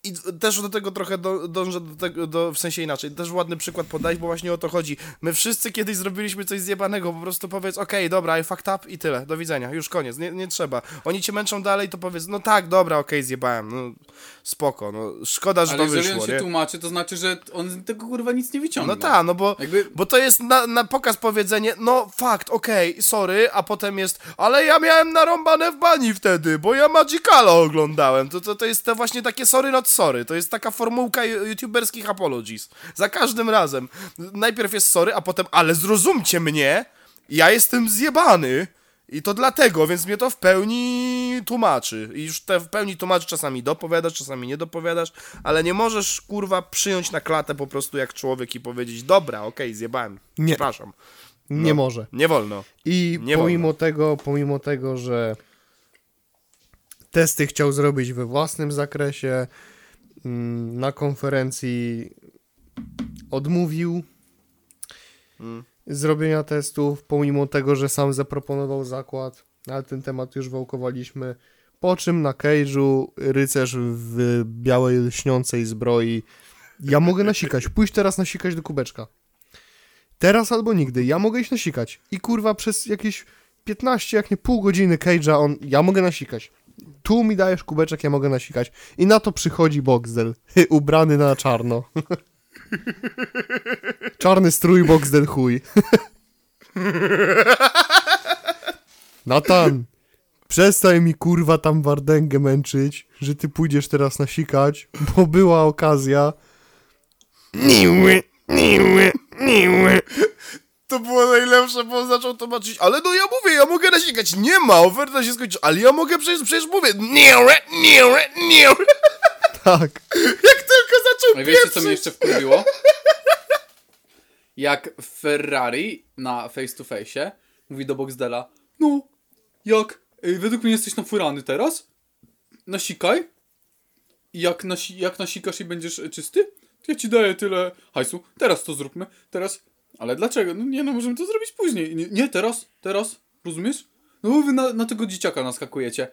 i też do tego trochę do, dążę do tego, do, w sensie inaczej, też ładny przykład podać, bo właśnie o to chodzi. My wszyscy kiedyś zrobiliśmy coś zjebanego, po prostu powiedz, okej, dobra, I fucked up i tyle, do widzenia, już koniec, nie, nie trzeba. Oni cię męczą dalej, to powiedz, no tak, dobra, okej, zjebałem, no spoko, no szkoda, że Ale to jeżeli wyszło, on się nie? tłumaczy, to znaczy, że on z tego kurwa nic nie wyciągnie. No tak, no bo... Jakby... Bo to jest na, na pokaz powiedzenie, no fakt, okej, sorry, a potem jest, ale ja miałem narąbane w bani wtedy, bo ja Magicala oglądałem. To, to, to jest te właśnie takie sorry not sorry, to jest taka formułka ju- youtuberskich apologies. Za każdym razem. Najpierw jest sorry, a potem, ale zrozumcie mnie, ja jestem zjebany. I to dlatego, więc mnie to w pełni tłumaczy. I już te w pełni tłumaczy, czasami dopowiadasz, czasami nie dopowiadasz, ale nie możesz, kurwa, przyjąć na klatę po prostu jak człowiek i powiedzieć, dobra, okej, zjebałem, Nie. przepraszam. Nie No. może. Nie wolno. I Nie pomimo tego, pomimo tego, że testy chciał zrobić we własnym zakresie, na konferencji odmówił Mm. zrobienia testów, pomimo tego, że sam zaproponował zakład, ale ten temat już wałkowaliśmy. Po czym na cage'u rycerz w białej lśniącej zbroi ja mogę nasikać, pójść teraz nasikać do kubeczka. Teraz albo nigdy. Ja mogę iść nasikać. I kurwa przez jakieś 15, jak nie pół godziny cage'a on, ja mogę nasikać. Tu mi dajesz kubeczek, ja mogę nasikać. I na to przychodzi Boxdel, *laughs* ubrany na czarno. *laughs* Czarny strój Boxdel chuj. *laughs* Natan, przestań mi kurwa tam wardęgę męczyć, że ty pójdziesz teraz nasikać, bo była okazja. Niły, niły, niły. To było najlepsze, bo on zaczął tłumaczyć, ale no ja mówię, ja mogę nasikać, nie ma, oferta się skończy, ale ja mogę przecież, przecież mówię, nie, nie, nie. Tak. Jak tylko zaczął No i wiecie, co mnie jeszcze wkurwiło? Jak Ferrari na face to face mówi do Boxdela, no, jak, y, według mnie jesteś nafurany teraz, nasikaj, i jak, nasi, jak nasikasz i będziesz y, czysty, to ja ci daję tyle hajsu, teraz to zróbmy, teraz, ale dlaczego? No nie, no możemy to zrobić później, nie, nie teraz, teraz, rozumiesz? No bo wy na, na tego dzieciaka naskakujecie.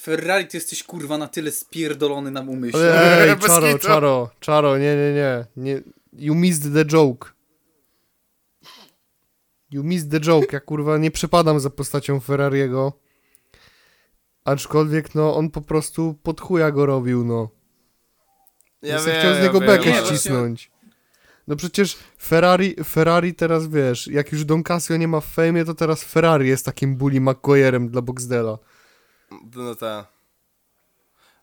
Ferrari, ty jesteś kurwa na tyle spierdolony na umyśle. Ej, *laughs* czaro, czaro, czaro, nie, nie, nie, nie. You missed the joke. You missed the joke. Ja kurwa nie przepadam za postacią Ferrariego. Aczkolwiek, no, on po prostu pod chuja go robił, no. Ja Ja wiem, chciał z ja niego wiem, bekę ścisnąć. No przecież Ferrari, Ferrari teraz, wiesz, jak już Don Casio nie ma w fejmie, to teraz Ferrari jest takim bully McGuire'em dla Boxdela. No tak.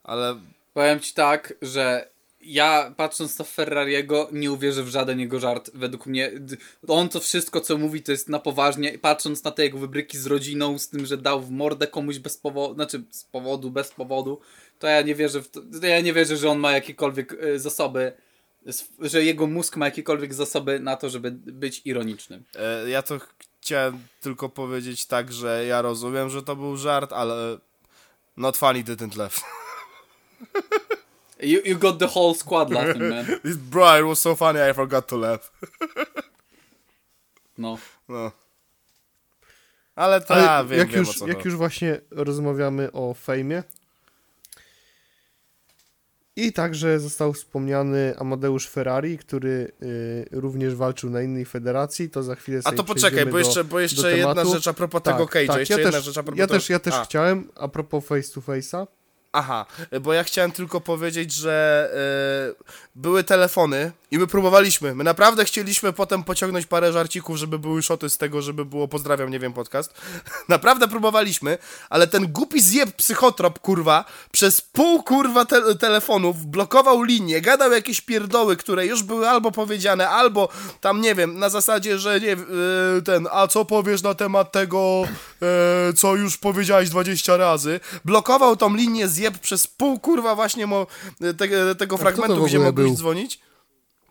Ale Powiem ci tak, że ja patrząc na Ferrariego nie uwierzę w żaden jego żart. Według mnie on to wszystko co mówi to jest na poważnie. Patrząc na te jego wybryki z rodziną, z tym, że dał w mordę komuś bez powodu, znaczy z powodu, bez powodu, to ja nie wierzę w to, to ja nie wierzę, że on ma jakiekolwiek y, zasoby, że jego mózg ma jakiekolwiek zasoby na to, żeby być ironicznym. e, ja to chciałem tylko powiedzieć tak, że ja rozumiem, że to był żart, ale not funny didn't laugh. You, you got the whole squad laughing, man. *laughs* Bro, it was so funny I forgot to laugh. No. No. Ale to Ale ja wiem, jak, wiem już, o co jak już właśnie rozmawiamy o fejmie i także został wspomniany Amadeusz Ferrari, który y, również walczył na innej federacji, to za chwilę A to poczekaj, bo do, jeszcze, bo jeszcze jedna rzecz a propos Tak, tego Cage'a. tak, jeszcze ja też, rzecz a propos ja tego... też, ja też A. chciałem, a propos face to face'a, Aha, bo ja chciałem tylko powiedzieć, że e, były telefony i my próbowaliśmy. My naprawdę chcieliśmy potem pociągnąć parę żarcików, żeby były szoty z tego, żeby było pozdrawiam, nie wiem, podcast. *laughs* naprawdę próbowaliśmy, ale ten głupi zjeb psychotrop, kurwa, przez pół kurwa te telefonów blokował linię, gadał jakieś pierdoły, które już były albo powiedziane, albo tam, nie wiem, na zasadzie, że nie, e, ten, a co powiesz na temat tego, e, co już powiedziałeś 20 razy. Blokował tą linię zjeb przez pół kurwa właśnie mo, te, tego fragmentu, gdzie mogłeś był? dzwonić.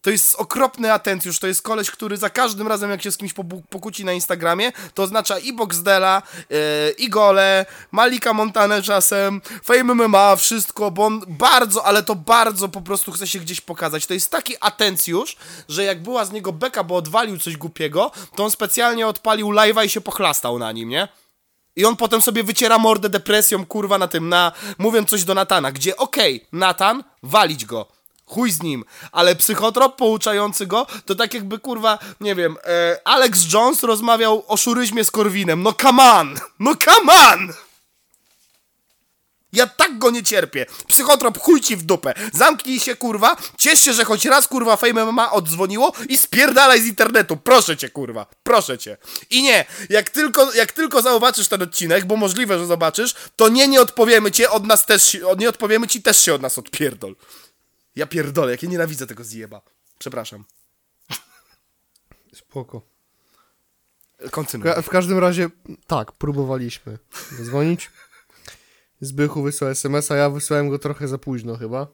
To jest okropny atencjusz, to jest koleś, który za każdym razem, jak się z kimś pokłóci na Instagramie, to oznacza i Boxdela, e, i Gole, Malika Montanę czasem, Fame MMA, wszystko, bo on bardzo, ale to bardzo po prostu chce się gdzieś pokazać. To jest taki atencjusz, że jak była z niego beka, bo odwalił coś głupiego, to on specjalnie odpalił live'a i się pochlastał na nim, nie? I on potem sobie wyciera mordę depresją, kurwa, na tym, na mówiąc coś do Natana, gdzie okej, Natan, walić go. Chuj z nim, ale psychotrop pouczający go, to tak jakby kurwa, nie wiem, e, Alex Jones rozmawiał o szuryzmie z Korwinem. No come on! No come on! Ja tak go nie cierpię. Psychotrop chuj ci w dupę. Zamknij się, kurwa. Ciesz się, że choć raz, kurwa, Fame MMA oddzwoniło i spierdalaj z internetu. Proszę cię, kurwa. Proszę cię. I nie, jak tylko, jak tylko zobaczysz ten odcinek, bo możliwe, że zobaczysz, to nie, nie odpowiemy cię, od nas też, nie odpowiemy ci, też się od nas odpierdol. Ja pierdolę, jak ja nienawidzę tego zjeba. Przepraszam. spoko. Kontynuuj. W każdym razie, tak, próbowaliśmy dzwonić. Zbychu wysłał SMS-a, ja wysłałem go trochę za późno chyba.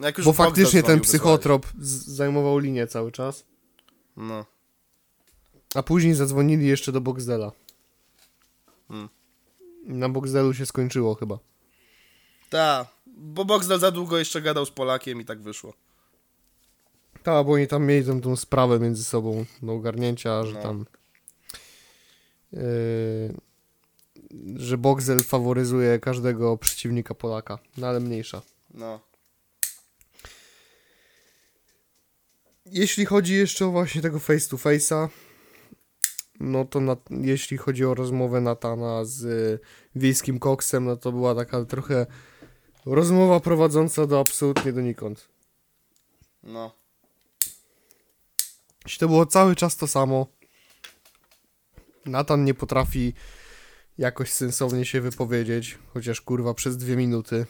Jak już Bo faktycznie ten psychotrop zajmował linię cały czas. No. A później zadzwonili jeszcze do Boxdela. Hmm. Na Boxdelu się skończyło chyba. Tak, bo Boxdel za długo jeszcze gadał z Polakiem i tak wyszło. Tak, bo oni tam mieli tą, tą sprawę między sobą do ogarnięcia, że No. tam... Yy, że Boxel faworyzuje każdego przeciwnika Polaka, no ale mniejsza. No. Jeśli chodzi jeszcze o właśnie tego face to face'a, no to na, jeśli chodzi o rozmowę Natana z y, wiejskim koksem, no to była taka trochę rozmowa prowadząca do absolutnie donikąd. No. Jeśli to było cały czas to samo, Natan nie potrafi jakoś sensownie się wypowiedzieć, chociaż kurwa przez dwie minuty.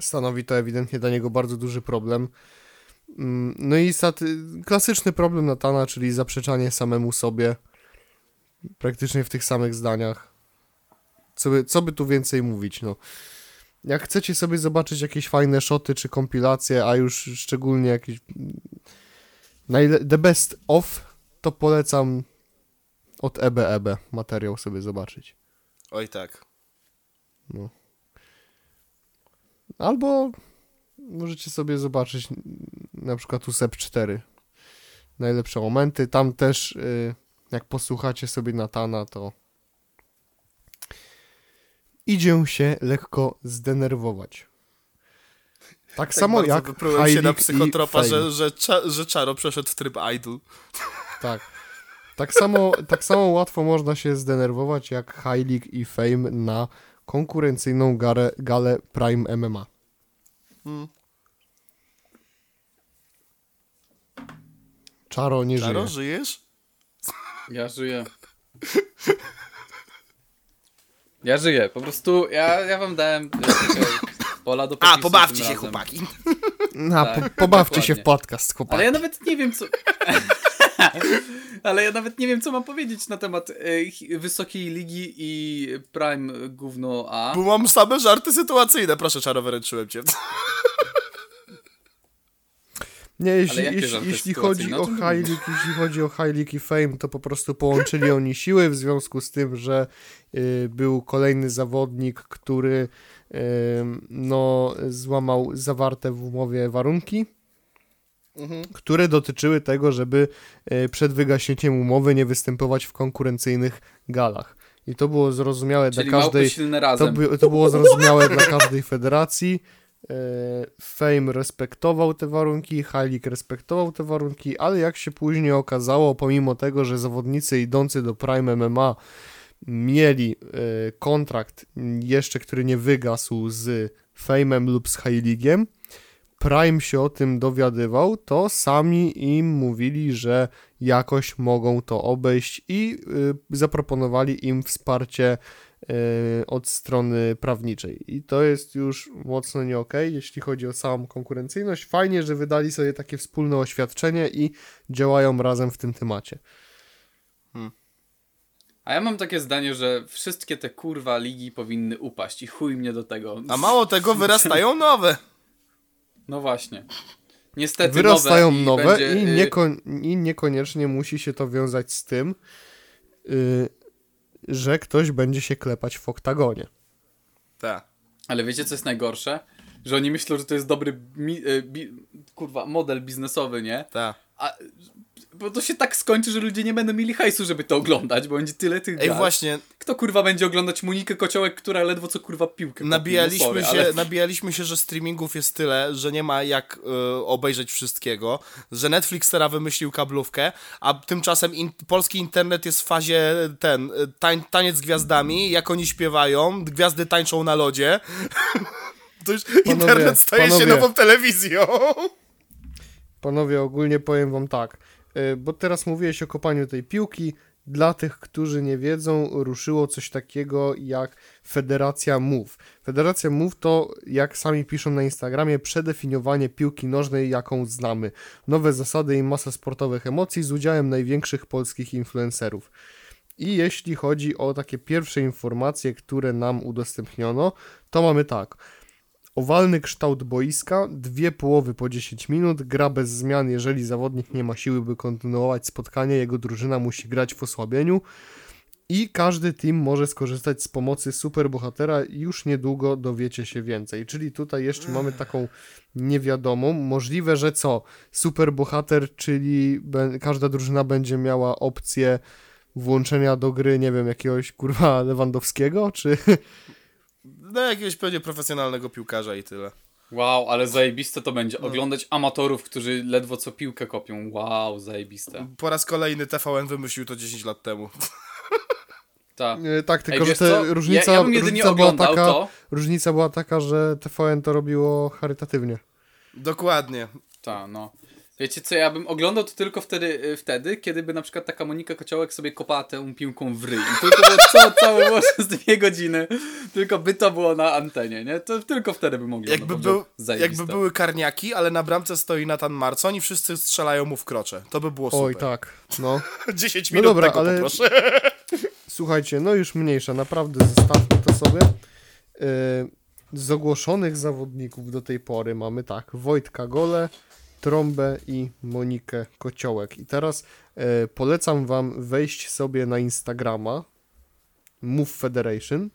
Stanowi to ewidentnie dla niego bardzo duży problem. Mm, No i klasyczny problem Natana, czyli zaprzeczanie samemu sobie. Praktycznie w tych samych zdaniach. Co by, co by tu więcej mówić, no. Jak chcecie sobie zobaczyć jakieś fajne szoty czy kompilacje, a już szczególnie jakieś najle- the best of, to polecam od EBEB materiał sobie zobaczyć. Oj tak. Albo możecie sobie zobaczyć na przykład USEP 4. Najlepsze momenty. Tam też y, jak posłuchacie sobie Natana, to idzie się lekko zdenerwować. Tak, samo bardzo jak wyprułem się na psychotropa, że, że, że Czaro przeszedł w tryb idol. Tak. Tak samo, tak samo łatwo można się zdenerwować jak Heilig i Fame na konkurencyjną galę, galę Prime MMA. Hmm. Czaro nie Czaro, żyje. żyjesz? Ja żyję. Ja żyję, po prostu ja, ja wam dałem e, pola do A, pobawcie się, razem. chłopaki. No, Tak, po, pobawcie się w dokładnie. podcast, chłopaki. Ale ja nawet nie wiem co... Ale ja nawet nie wiem co mam powiedzieć na temat e, Wysokiej Ligi i Prime gówno A. Bo mam same żarty sytuacyjne. Proszę, Czaro, wyręczyłem cię. Nie, jeśli, jeśli, jeśli chodzi O o High League, jeśli chodzi o High League i Fame, to po prostu połączyli oni siły w związku z tym, że y, był kolejny zawodnik, który y, no, złamał zawarte w umowie warunki, które dotyczyły tego, żeby y, przed wygaśnięciem umowy nie występować w konkurencyjnych galach. I to było zrozumiałe Czyli dla każdej... To, by, to było zrozumiałe dla każdej federacji. E, Fame respektował te warunki, Heilig respektował te warunki, ale jak się później okazało, pomimo tego, że zawodnicy idący do Prime MMA mieli e, kontrakt jeszcze, który nie wygasł z Fame'em lub z Heiligiem, Prime się o tym dowiadywał, to sami im mówili, że jakoś mogą to obejść i y, zaproponowali im wsparcie y, od strony prawniczej. I to jest już mocno nie okej, jeśli chodzi o samą konkurencyjność. Fajnie, że wydali sobie takie wspólne oświadczenie i działają razem w tym temacie. A ja mam takie zdanie, że wszystkie te kurwa ligi powinny upaść i chuj mnie do tego. A mało tego, wyrastają nowe. No właśnie. Niestety Wyrastają nowe, nowe, i, będzie, i, y, nieko- i niekoniecznie musi się to wiązać z tym, y, że ktoś będzie się klepać w oktagonie. Tak. Ale wiecie, co jest najgorsze? Że oni myślą, że to jest dobry mi, y, bi, kurwa, model biznesowy, nie? Tak. A, bo to się tak skończy, że ludzie nie będą mieli hajsu, żeby to oglądać, bo będzie tyle tych Ej, właśnie, Kto kurwa będzie oglądać Monikę Kociołek, która ledwo co kurwa piłkę nabijaliśmy, sorry, się, ale... nabijaliśmy się, że streamingów jest tyle, że nie ma jak y, obejrzeć wszystkiego, że Netflix teraz wymyślił kablówkę, a tymczasem in, polski internet jest w fazie ten, y, tań, taniec z gwiazdami, jak oni śpiewają, gwiazdy tańczą na lodzie. *laughs* To już internet staje się panowie. nową telewizją. Panowie, ogólnie powiem wam tak, bo teraz mówiłeś o kopaniu tej piłki. Dla tych, którzy nie wiedzą, ruszyło coś takiego jak Federacja MOVE. Federacja MOVE to, jak sami piszą na Instagramie, przedefiniowanie piłki nożnej, jaką znamy. Nowe zasady i masa sportowych emocji z udziałem największych polskich influencerów. I jeśli chodzi o takie pierwsze informacje, które nam udostępniono, to mamy tak. Owalny kształt boiska, dwie połowy po 10 minut, gra bez zmian, jeżeli zawodnik nie ma siły, by kontynuować spotkanie, jego drużyna musi grać w osłabieniu i każdy team może skorzystać z pomocy superbohatera już niedługo dowiecie się więcej. Czyli tutaj jeszcze mamy taką niewiadomą, możliwe, że co? Superbohater, czyli każda drużyna będzie miała opcję włączenia do gry, nie wiem, jakiegoś kurwa Lewandowskiego, czy... *laughs* No jakiegoś pewnie profesjonalnego piłkarza i tyle. Wow, ale zajebiste to będzie. No. Oglądać amatorów, którzy ledwo co piłkę kopią. Wow, zajebiste. Po raz kolejny TVN wymyślił to 10 lat temu. *laughs* Ta. E, Tak, tylko Ej, że te różnica, ja, ja różnica, była taka, to. różnica była taka, że TVN to robiło charytatywnie. Dokładnie. Ta, no. Wiecie co, ja bym oglądał to tylko wtedy, y, wtedy, kiedy by na przykład taka Monika Kociołek sobie kopała tę piłką w ryj. I tylko było co, całe było przez dwie godziny, tylko by to było na antenie, nie? To tylko wtedy bym oglądał. Jakby, był, jakby były karniaki, ale na bramce stoi Nathan Marcon i wszyscy strzelają mu w krocze. To by było super. Oj, tak, no. *laughs* 10 No minut dobra, tego ale- poproszę. *laughs* Słuchajcie, no już mniejsza, naprawdę zostawmy to sobie. Yy, z ogłoszonych zawodników do tej pory mamy tak, Wojtka Gole, Trąbę i Monikę Kociołek. I teraz yy, polecam wam wejść sobie na Instagrama Move Federation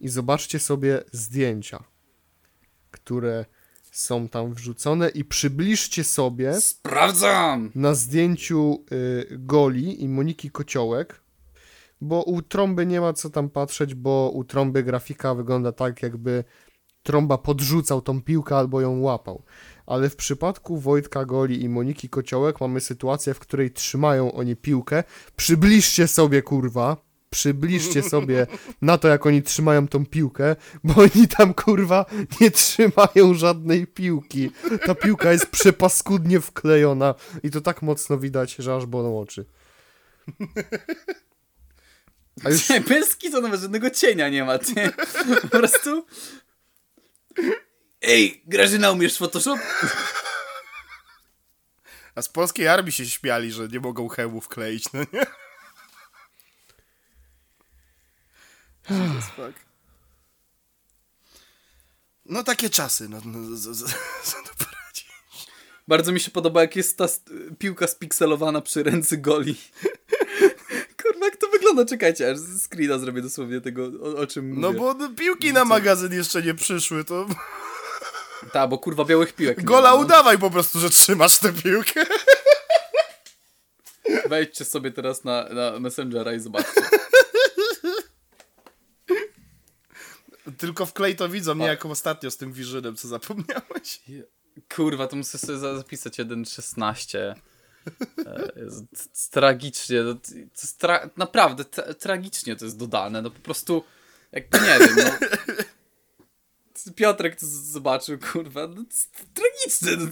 i zobaczcie sobie zdjęcia, które są tam wrzucone i przybliżcie sobie Sprawdzam! na zdjęciu y, Goli i Moniki Kociołek bo u trąby nie ma co tam patrzeć, bo u trąby grafika wygląda tak, jakby trąba podrzucał tą piłkę albo ją łapał. Ale w przypadku Wojtka Goli i Moniki Kociołek mamy sytuację, w której trzymają oni piłkę. Przybliżcie sobie, kurwa, przybliżcie sobie *laughs* na to, jak oni trzymają tą piłkę, bo oni tam, kurwa, nie trzymają żadnej piłki. Ta piłka jest przepaskudnie wklejona i to tak mocno widać, że aż bolą oczy. A już bez to nawet żadnego cienia nie ma, ty. Po prostu... Ej, Grażyna, umiesz Photoshop? *laughs* A z polskiej armii się śmiali, że nie mogą hełmów kleić, no nie? Fuck. No takie czasy, no, no z, z, z, co tu poradzić? Bardzo mi się podoba, jak jest ta piłka spikselowana przy ręce goli. *laughs* Kurwa, jak to wygląda? Czekajcie, aż screena zrobię dosłownie tego, o, o czym mówię. No bo no, piłki na magazyn jeszcze nie przyszły, to Ta, bo kurwa białych piłek gola ma, no. udawaj po prostu, że trzymasz tę piłkę. Wejdźcie sobie teraz na, na Messengera i zobaczcie. Tylko wklej to widzą, nie jak ostatnio z tym wirzynem, co zapomniałeś. Kurwa, to muszę sobie za- zapisać 1.16. E, Tragicznie, no, to jest tra naprawdę tra tragicznie to jest dodane, no po prostu, jakby nie wiem, no. Piotrek to zobaczył, kurwa, no tragiczne, no,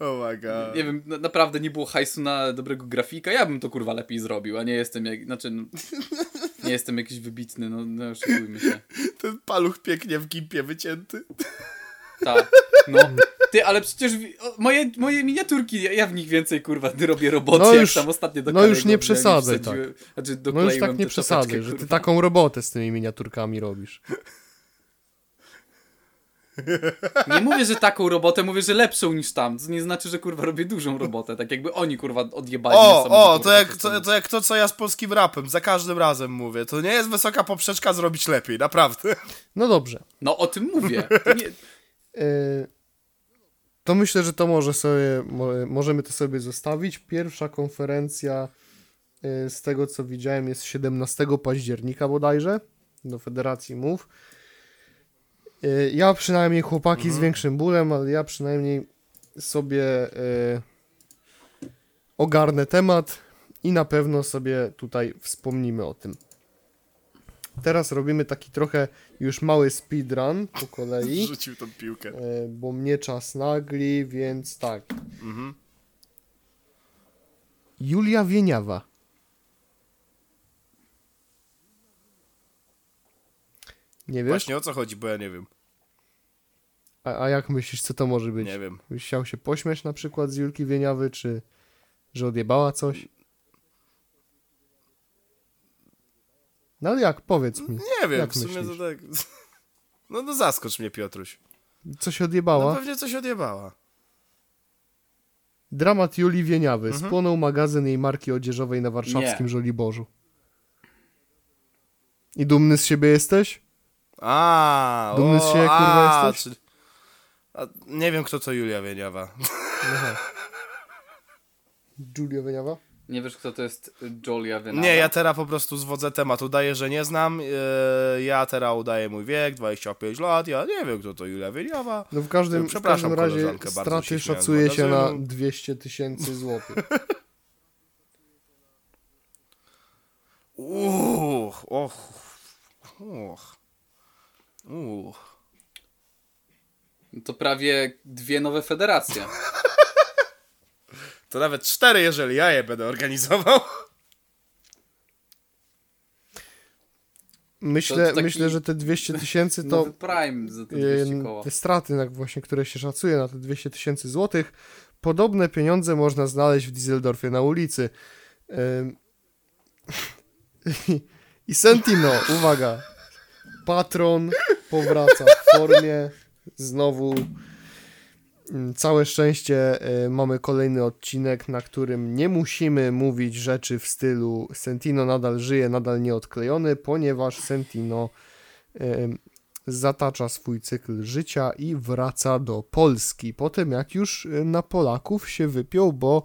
Oh my god. nie wiem, na, naprawdę nie było hajsu na dobrego grafika, ja bym to kurwa lepiej zrobił, a nie jestem jak, znaczy, no, nie jestem jakiś wybitny, no, no oszukujmy się. Ten paluch pięknie w gimpie wycięty. Tak, no. Ty, ale przecież moje, moje miniaturki, ja, ja w nich więcej kurwa robię roboty, No jak już- tam ostatnio do no już nie przesadzaj, wsadziłem- Znaczy No już tak nie przesadzaj, czapeczkę, że ty kurwa. taką robotę z tymi miniaturkami robisz. Nie mówię, że taką robotę, mówię, że lepszą niż tam. To nie znaczy, że kurwa robię dużą robotę, tak jakby oni kurwa odjebali O, niesamowitą o, to jak, robotę. to, to jak to, co ja z polskim rapem, za każdym razem mówię. To nie jest wysoka poprzeczka zrobić lepiej, naprawdę. No dobrze. No o tym mówię. To nie... Yy, to myślę, że to może sobie, mo- możemy to sobie zostawić. Pierwsza konferencja yy, z tego co widziałem jest 17 października bodajże do Federacji Mów. Yy, Ja przynajmniej chłopaki z większym bólem, ale ja przynajmniej sobie ogarnę temat i na pewno sobie tutaj wspomnimy o tym. Teraz robimy taki trochę już mały speedrun po kolei. *laughs* Rzucił tą piłkę. E, bo mnie czas nagli, więc tak. Mhm. Julia Wieniawa. Nie wiesz? Właśnie o co chodzi, bo ja nie wiem. A, a jak myślisz, co to może być? Nie wiem. Byś chciał się pośmiać na przykład z Julki Wieniawy, czy że odjebała coś? No ale jak? Powiedz mi. Nie wiem, Jak w sumie myślisz? to tak... *laughs* No, no zaskocz mnie, Piotruś. Co się No odjebała? pewnie coś odjebała. Dramat Julii Wieniawy. Mhm. Spłonął magazyn jej marki odzieżowej na warszawskim Nie. Żoliborzu. I dumny z siebie jesteś? A, Dumny o, z siebie, kurwa, a, jesteś? czy- A, nie wiem, kto to Julia Wieniawa. Aha. *laughs* Julia Wieniawa? Nie wiesz, kto to jest Jolia Wynawa? Nie, ja teraz po prostu zwodzę temat. Udaję, że nie znam. Yy, ja teraz udaję mój wiek, 25 lat. Ja nie wiem, kto to Julia Wieniawa. No w każdym, w Przepraszam każdym razie straty się szacuje się na magazynu. 200 tysięcy złotych. Uch, och, uch, uch. To prawie dwie nowe federacje. To nawet cztery, jeżeli ja je będę organizował. Myślę, To- to taki myślę że te 200 tysięcy to Prime za te 200 em, koła. te straty, właśnie, które się szacuje na te 200 tysięcy złotych, podobne pieniądze można znaleźć w Düsseldorfie na ulicy. I, *laughs* I Sentino, uwaga, patron powraca w formie, znowu całe szczęście e, mamy kolejny odcinek, na którym nie musimy mówić rzeczy w stylu Sentino nadal żyje, nadal nieodklejony, ponieważ Sentino zatacza swój cykl życia i wraca do Polski. Po tym jak już y, na Polaków się wypiął, bo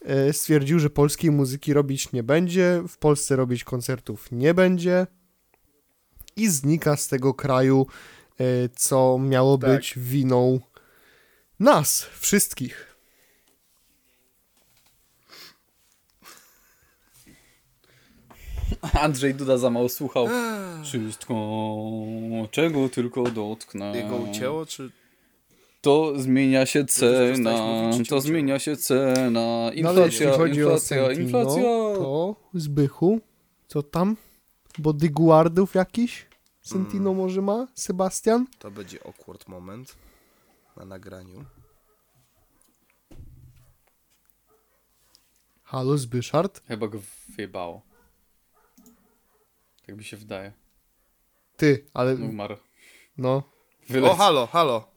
e, stwierdził, że polskiej muzyki robić nie będzie, w Polsce robić koncertów nie będzie i znika z tego kraju, co miało Tak. być winą nas, wszystkich. Andrzej Duda za mało słuchał. Wszystko, czego tylko dotknę. Jego ucięło, czy... To zmienia się cena, to zmienia się cena. No ale Inflacja, jeśli chodzi o inflacja, inflacja. to Zbychu, co tam? Bodyguardów jakiś? Sentino Mm. może ma? Sebastian? To będzie awkward moment na nagraniu. Halo, Zbyszard? Chyba go wyjebało. Tak mi się wydaje. Ty, ale Umarł. no, Wylec. O, halo, halo.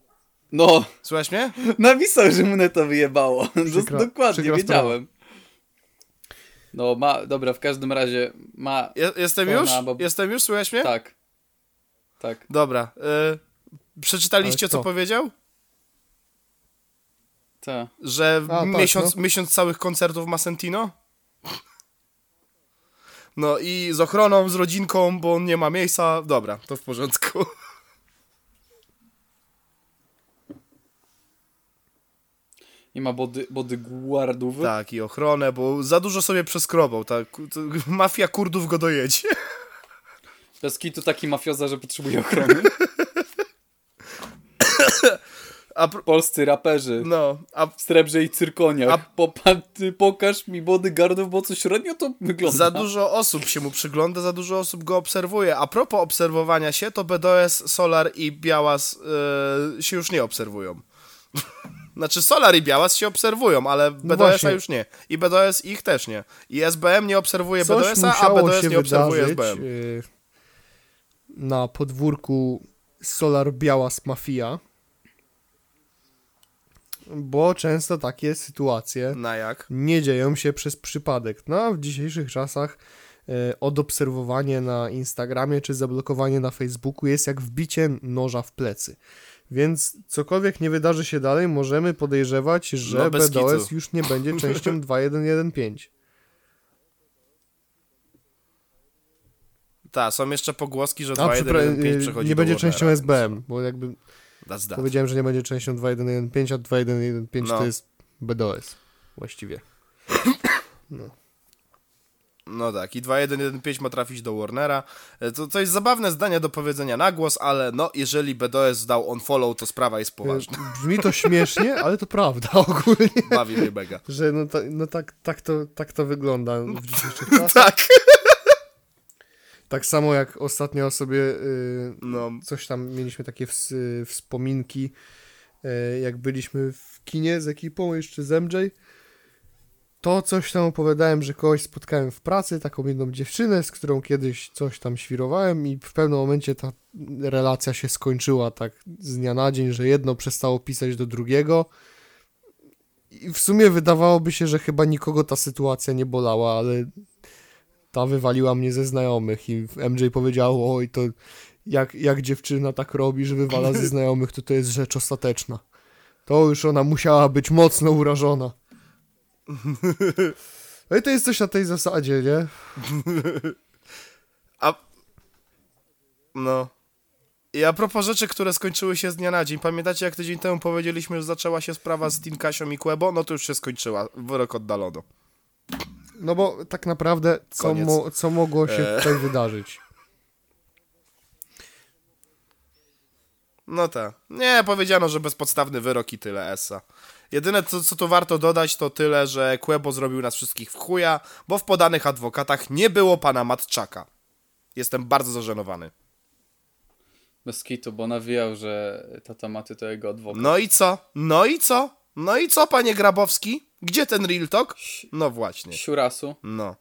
No, Słuchaj mnie? napisał, że mnie to wyjebało. Przykra- *laughs* Dokładnie, przykra wiedziałem. No, ma, dobra, w każdym razie ma, Je, jestem Ona, już? bo- Jestem już, słuchaj mnie? tak. Tak. Dobra. Y, przeczytaliście, co powiedział? Tak. Że A, tak, miesiąc, no. miesiąc całych koncertów ma Sentino? No i z ochroną, z rodzinką, bo on nie ma miejsca. Dobra, to w porządku. Nie ma body, bodyguardów. Tak, i ochronę, bo za dużo sobie przeskrobał. Tak, *laughs* mafia Kurdów go dojedzie. Bez kitu taki mafioza, że potrzebuje ochrony. *laughs* A, pr- Polscy raperzy. no, a W srebrze i cyrkoniach. A- Popa, pokaż mi bodyguardów, bo co średnio to wygląda. Za dużo osób się mu przygląda, za dużo osób go obserwuje. A propos obserwowania się, to BDS, Solar i Białas e, się już nie obserwują. *laughs* Znaczy Solar i Białas się obserwują, ale BDS-a już nie. I BDS ich też nie. I SBM nie obserwuje coś BDS-a, a BDS się nie obserwuje SBM. y, na podwórku Solar Białas Mafia, bo często takie sytuacje nie dzieją się przez przypadek. No a w dzisiejszych czasach e, odobserwowanie na Instagramie czy zablokowanie na Facebooku jest jak wbicie noża w plecy. Więc cokolwiek nie wydarzy się dalej, możemy podejrzewać, że No, BDOS już nie będzie *laughs* częścią 2115. Tak, są jeszcze pogłoski, że A przypra- 2115 y, przechodzi nie będzie częścią SBM, bo jakby That's that. powiedziałem, że nie będzie częścią 2115, a 2115 No. to jest BDOS właściwie. *coughs* No tak, i 2115 ma trafić do Warnera. E, To, to jest zabawne zdanie do powiedzenia na głos, ale no, jeżeli BDS dał on follow, to sprawa jest poważna. *laughs* Brzmi to śmiesznie, ale to prawda *laughs* ogólnie. Bawi mnie mega. Że no, ta, no tak, tak, to, tak to wygląda w *laughs* dzisiejszych czasach. Tak. Tak samo jak ostatnio sobie y, No, coś tam mieliśmy takie ws, y, wspominki, y, jak byliśmy w kinie z ekipą, jeszcze z MJ. To coś tam opowiadałem, że kogoś spotkałem w pracy, taką jedną dziewczynę, z którą kiedyś coś tam świrowałem i w pewnym momencie ta relacja się skończyła tak z dnia na dzień, że jedno przestało pisać do drugiego. I w sumie wydawałoby się, że chyba nikogo ta sytuacja nie bolała, ale ta wywaliła mnie ze znajomych i MJ powiedział, oj to jak, jak dziewczyna tak robi, że wywala ze znajomych, to to jest rzecz ostateczna. To już ona musiała być mocno urażona. No i to jest coś na tej zasadzie, nie? a... No. I a propos rzeczy, które skończyły się z dnia na dzień. Pamiętacie, jak tydzień temu powiedzieliśmy, że zaczęła się sprawa z Tinkasią i Quebo? No to już się skończyła. Wyrok oddalono. No bo tak naprawdę, co, mo, co mogło się Eee. tutaj wydarzyć? No tak. Nie, powiedziano, że bezpodstawny wyrok i tyle, Essa. Jedyne, co, co tu warto dodać, to tyle, że Quebo zrobił nas wszystkich w chuja, bo w podanych adwokatach nie było pana Matczaka. Jestem bardzo zażenowany. Bez kitu, bo nawijał, że tata Maty to jego adwokat. No i co? No i co? No i co, panie Grabowski? Gdzie ten real talk? No właśnie. Siurasu. No.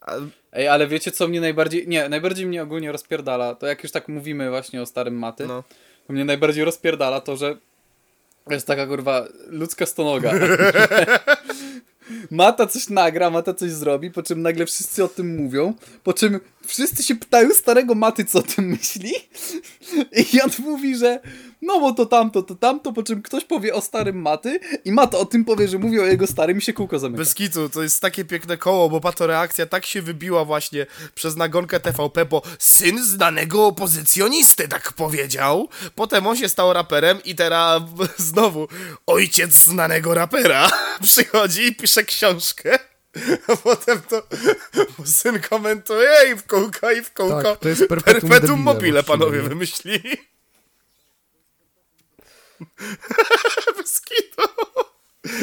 A, Ej, ale wiecie co mnie najbardziej... Nie, najbardziej mnie ogólnie rozpierdala, to jak już tak mówimy właśnie o starym Maty, no. to mnie najbardziej rozpierdala to, że jest taka kurwa ludzka stonoga. *laughs* Mata coś nagra, Mata coś zrobi, po czym nagle wszyscy o tym mówią, po czym wszyscy się pytają starego Maty, co o tym myśli i on mówi, że no bo to tamto, to tamto, po czym ktoś powie o starym Maty i Mata o tym powie, że mówi o jego starym i się kółko zamyka. Bez kitu, to jest takie piękne koło, bo pato reakcja tak się wybiła właśnie przez nagonkę TVP, bo syn znanego opozycjonisty tak powiedział. Potem on się stał raperem i teraz *laughs* znowu ojciec znanego rapera *laughs* przychodzi i pisze książkę. *laughs* A potem to syn komentuje i w kółko, i w kółko. Tak, to jest perpetuum perpetuum mobile mobile, panowie wymyślili. *laughs* Bez kitu.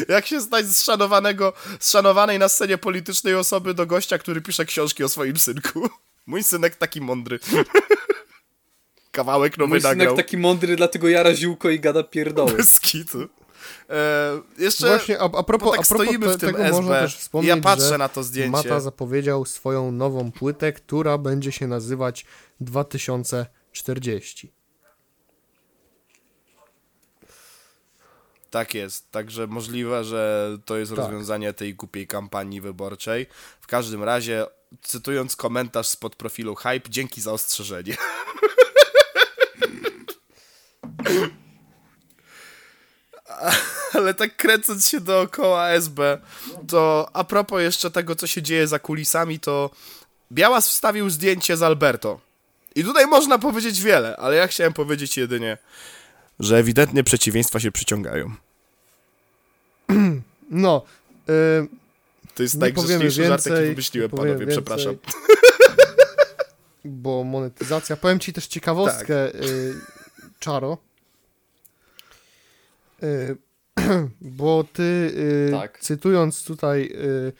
Jak się stać z szanowanego, z szanowanej na scenie politycznej osoby do gościa, który pisze książki o swoim synku? Mój synek taki mądry. *laughs* Kawałek nowy Mój synek nagrał. taki mądry, dlatego jara ziółko i gada pierdoły. Bez kitu. E, jeszcze Właśnie, a, a propos, tak a propos stoimy te, w tym tego SB. można też wspomnieć, Ja patrzę że na to zdjęcie. Mata zapowiedział swoją nową płytę, która będzie się nazywać 2040. Tak jest, także możliwe, że to jest Tak. rozwiązanie tej głupiej kampanii wyborczej. W każdym razie, cytując komentarz spod profilu Hype, dzięki za ostrzeżenie. Ale tak kręcąc się dookoła SB, to a propos jeszcze tego, co się dzieje za kulisami, to Białas wstawił zdjęcie z Alberto. I tutaj można powiedzieć wiele, ale ja chciałem powiedzieć jedynie, że ewidentnie przeciwieństwa się przyciągają. *clears throat* No, y, To jest nie najgrzeczniejszy żart, jaki wymyśliłem, panowie, więcej, przepraszam. Bo monetyzacja. Powiem ci też ciekawostkę, Tak. y, Czaro. Y, *clears throat* bo ty, y, Tak. cytując tutaj y,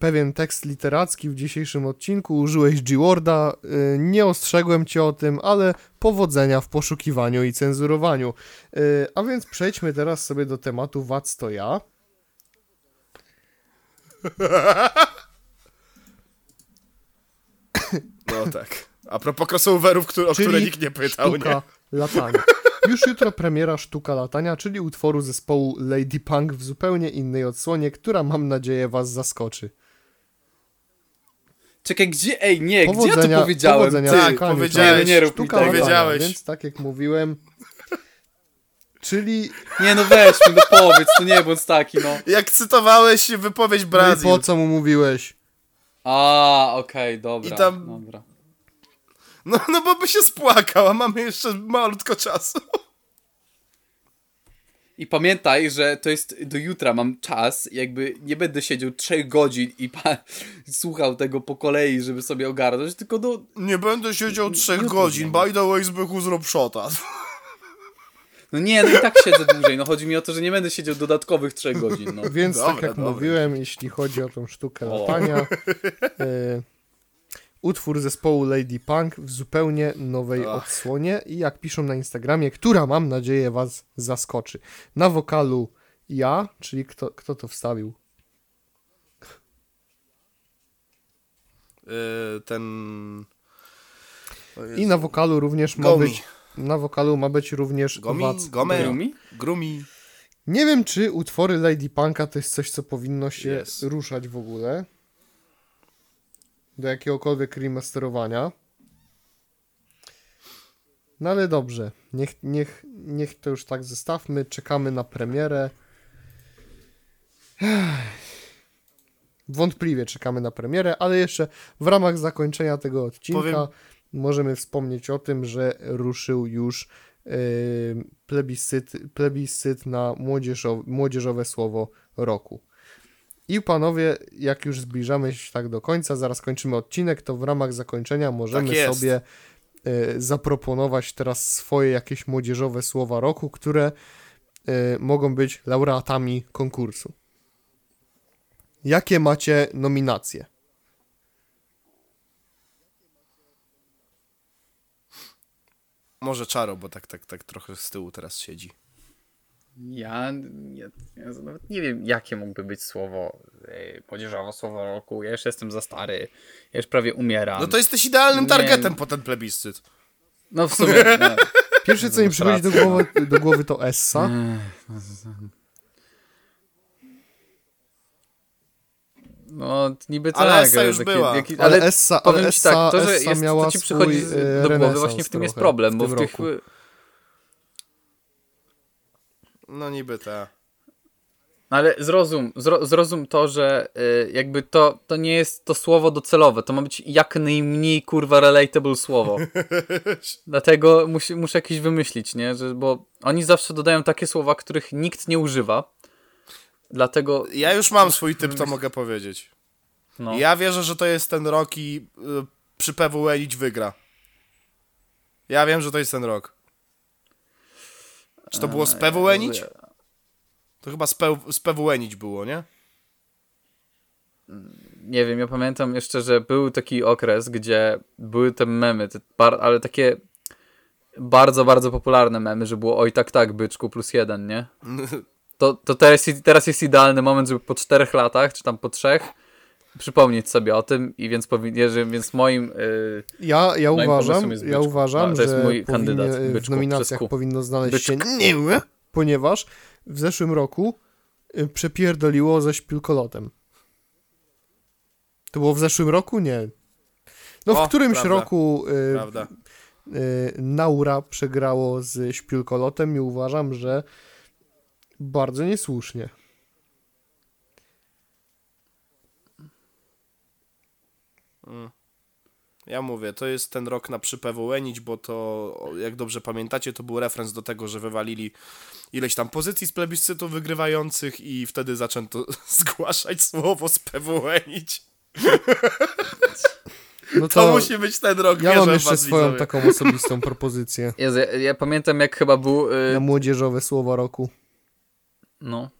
pewien tekst literacki w dzisiejszym odcinku, użyłeś G-Worda. Y, nie ostrzegłem cię o tym, ale powodzenia w poszukiwaniu i cenzurowaniu. Y, a więc przejdźmy teraz sobie do tematu Wac to ja. No tak. A propos crossoverów, który, o które Czyli nikt nie pytał, sztuka nie? latania. Już jutro premiera Sztuka latania, czyli utworu zespołu Lady Punk w zupełnie innej odsłonie, która mam nadzieję was zaskoczy. Czekaj, gdzie? Ej, nie, gdzie ja Powodzenia, to powiedziałem? powodzenia tak, szukaniu powiedziałeś, czegoś. nie rób mi Sztuka tego. latania, Powiedziałeś. Więc tak jak mówiłem, czyli Nie no weź mi, no powiedz, to nie bądź taki, no. Jak cytowałeś wypowiedź no i Brazil. po co mu mówiłeś? A, okej, dobra, I tam- dobra. No, no bo by się spłakał, a mamy jeszcze malutko czasu. I pamiętaj, że to jest do jutra, mam czas, jakby nie będę siedział 3 godzin i pa- słuchał tego po kolei, żeby sobie ogarnąć, tylko do... Nie będę siedział trzech Jutro godzin, znowu. by the way Zbychu zrób shota. No nie, no i tak siedzę dłużej, no chodzi mi o to, że nie będę siedział dodatkowych 3 godzin, no. Więc Dobra, tak jak dobra. mówiłem, jeśli chodzi o tą sztukę latania, y, *laughs* utwór zespołu Lady Punk w zupełnie nowej Ach. odsłonie i jak piszą na Instagramie, która mam nadzieję was zaskoczy. Na wokalu ja, czyli kto, kto to wstawił? Yy, ten... I na wokalu również ma Gomi. być na wokalu ma być również Gomi? Wac. Gome? Grumi? Grumi. Nie wiem, czy utwory Lady Punka to jest coś, co powinno się Yes. ruszać w ogóle do jakiegokolwiek remasterowania. No ale dobrze, niech, niech, niech to już tak zostawmy, czekamy na premierę. Wątpliwie czekamy na premierę, ale jeszcze w ramach zakończenia tego odcinka Powiem- możemy wspomnieć o tym, że ruszył już yy, plebiscyt, plebiscyt na młodzieżowe, młodzieżowe słowo roku. I panowie, jak już zbliżamy się tak do końca, zaraz kończymy odcinek, to w ramach zakończenia możemy Tak sobie y, zaproponować teraz swoje jakieś młodzieżowe słowa roku, które y, mogą być laureatami konkursu. Jakie macie nominacje? Może Czaro, bo tak, tak, tak trochę z tyłu teraz siedzi. Ja, ja, ja nawet nie wiem, jakie mógłby być słowo, młodzieżowe słowo roku. Ja już jestem za stary, ja już prawie umieram. No to jesteś idealnym Nie. targetem po ten plebiscyt. No w sumie, no. *laughs* Pierwsze, co mi przychodzi do głowy, do głowy to Essa. No, niby Ale tak. Essa już była. Ale, ale Essa, powiem ale ci tak, Essa, to, że Essa jest, to, miała ci przychodzi swój, e, do głowy, właśnie w tym jest problem, w bo tym w tych... roku. No niby ta. No ale zrozum, zro, zrozum to, że y, jakby to, to nie jest to słowo docelowe. To ma być jak najmniej kurwa relatable słowo. *laughs* Dlatego musi, muszę jakieś wymyślić, nie? Że, bo oni zawsze dodają takie słowa, których nikt nie używa. Dlatego. Ja już mam swój typ, to mogę powiedzieć. No, Ja wierzę, że to jest ten rok i y, przy PWE idź wygra. Ja wiem, że to jest ten rok. Czy to było z nić? To chyba z, było, nie? nie wiem, ja pamiętam jeszcze, że był taki okres, gdzie były te memy, te ale takie bardzo, bardzo popularne memy, że było oj tak, tak, byczku plus jeden, nie? *laughs* To, to teraz, teraz jest idealny moment, żeby po czterech latach, czy tam po trzech, przypomnieć sobie o tym i więc, powin- że- więc moim... Yy, Ja, ja Moim uważam, ja byczku. uważam, A, to jest że mój kandydat, powinien- w byczku, nominacjach powinno znaleźć się Byczk. nie, ponieważ w zeszłym roku y, przepierdoliło ze śpilkolotem. To było w zeszłym roku? Nie. No w O, którymś prawda. roku y, Prawda. y, Naura przegrało z śpilkolotem i uważam, że bardzo niesłusznie. Ja mówię, to jest ten rok na przy PWE nić, bo to, jak dobrze pamiętacie, to był referenc do tego, że wywalili ileś tam pozycji z plebiscytu wygrywających i wtedy zaczęto *laughs* zgłaszać słowo z PWE nić. No To to, musi być ten rok, ja mam jeszcze swoją widzowie. taką osobistą *laughs* propozycję Jezu, ja, ja pamiętam jak chyba był... Yy, na młodzieżowe słowa roku. no,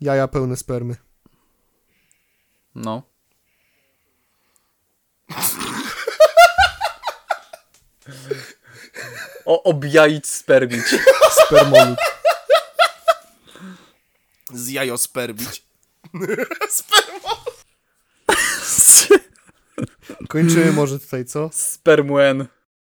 Jaja pełne spermy. no. O, objaić, spermić. Spermolut. Z jajosperbić. *laughs* *laughs* Kończymy może tutaj, co? Spermuen.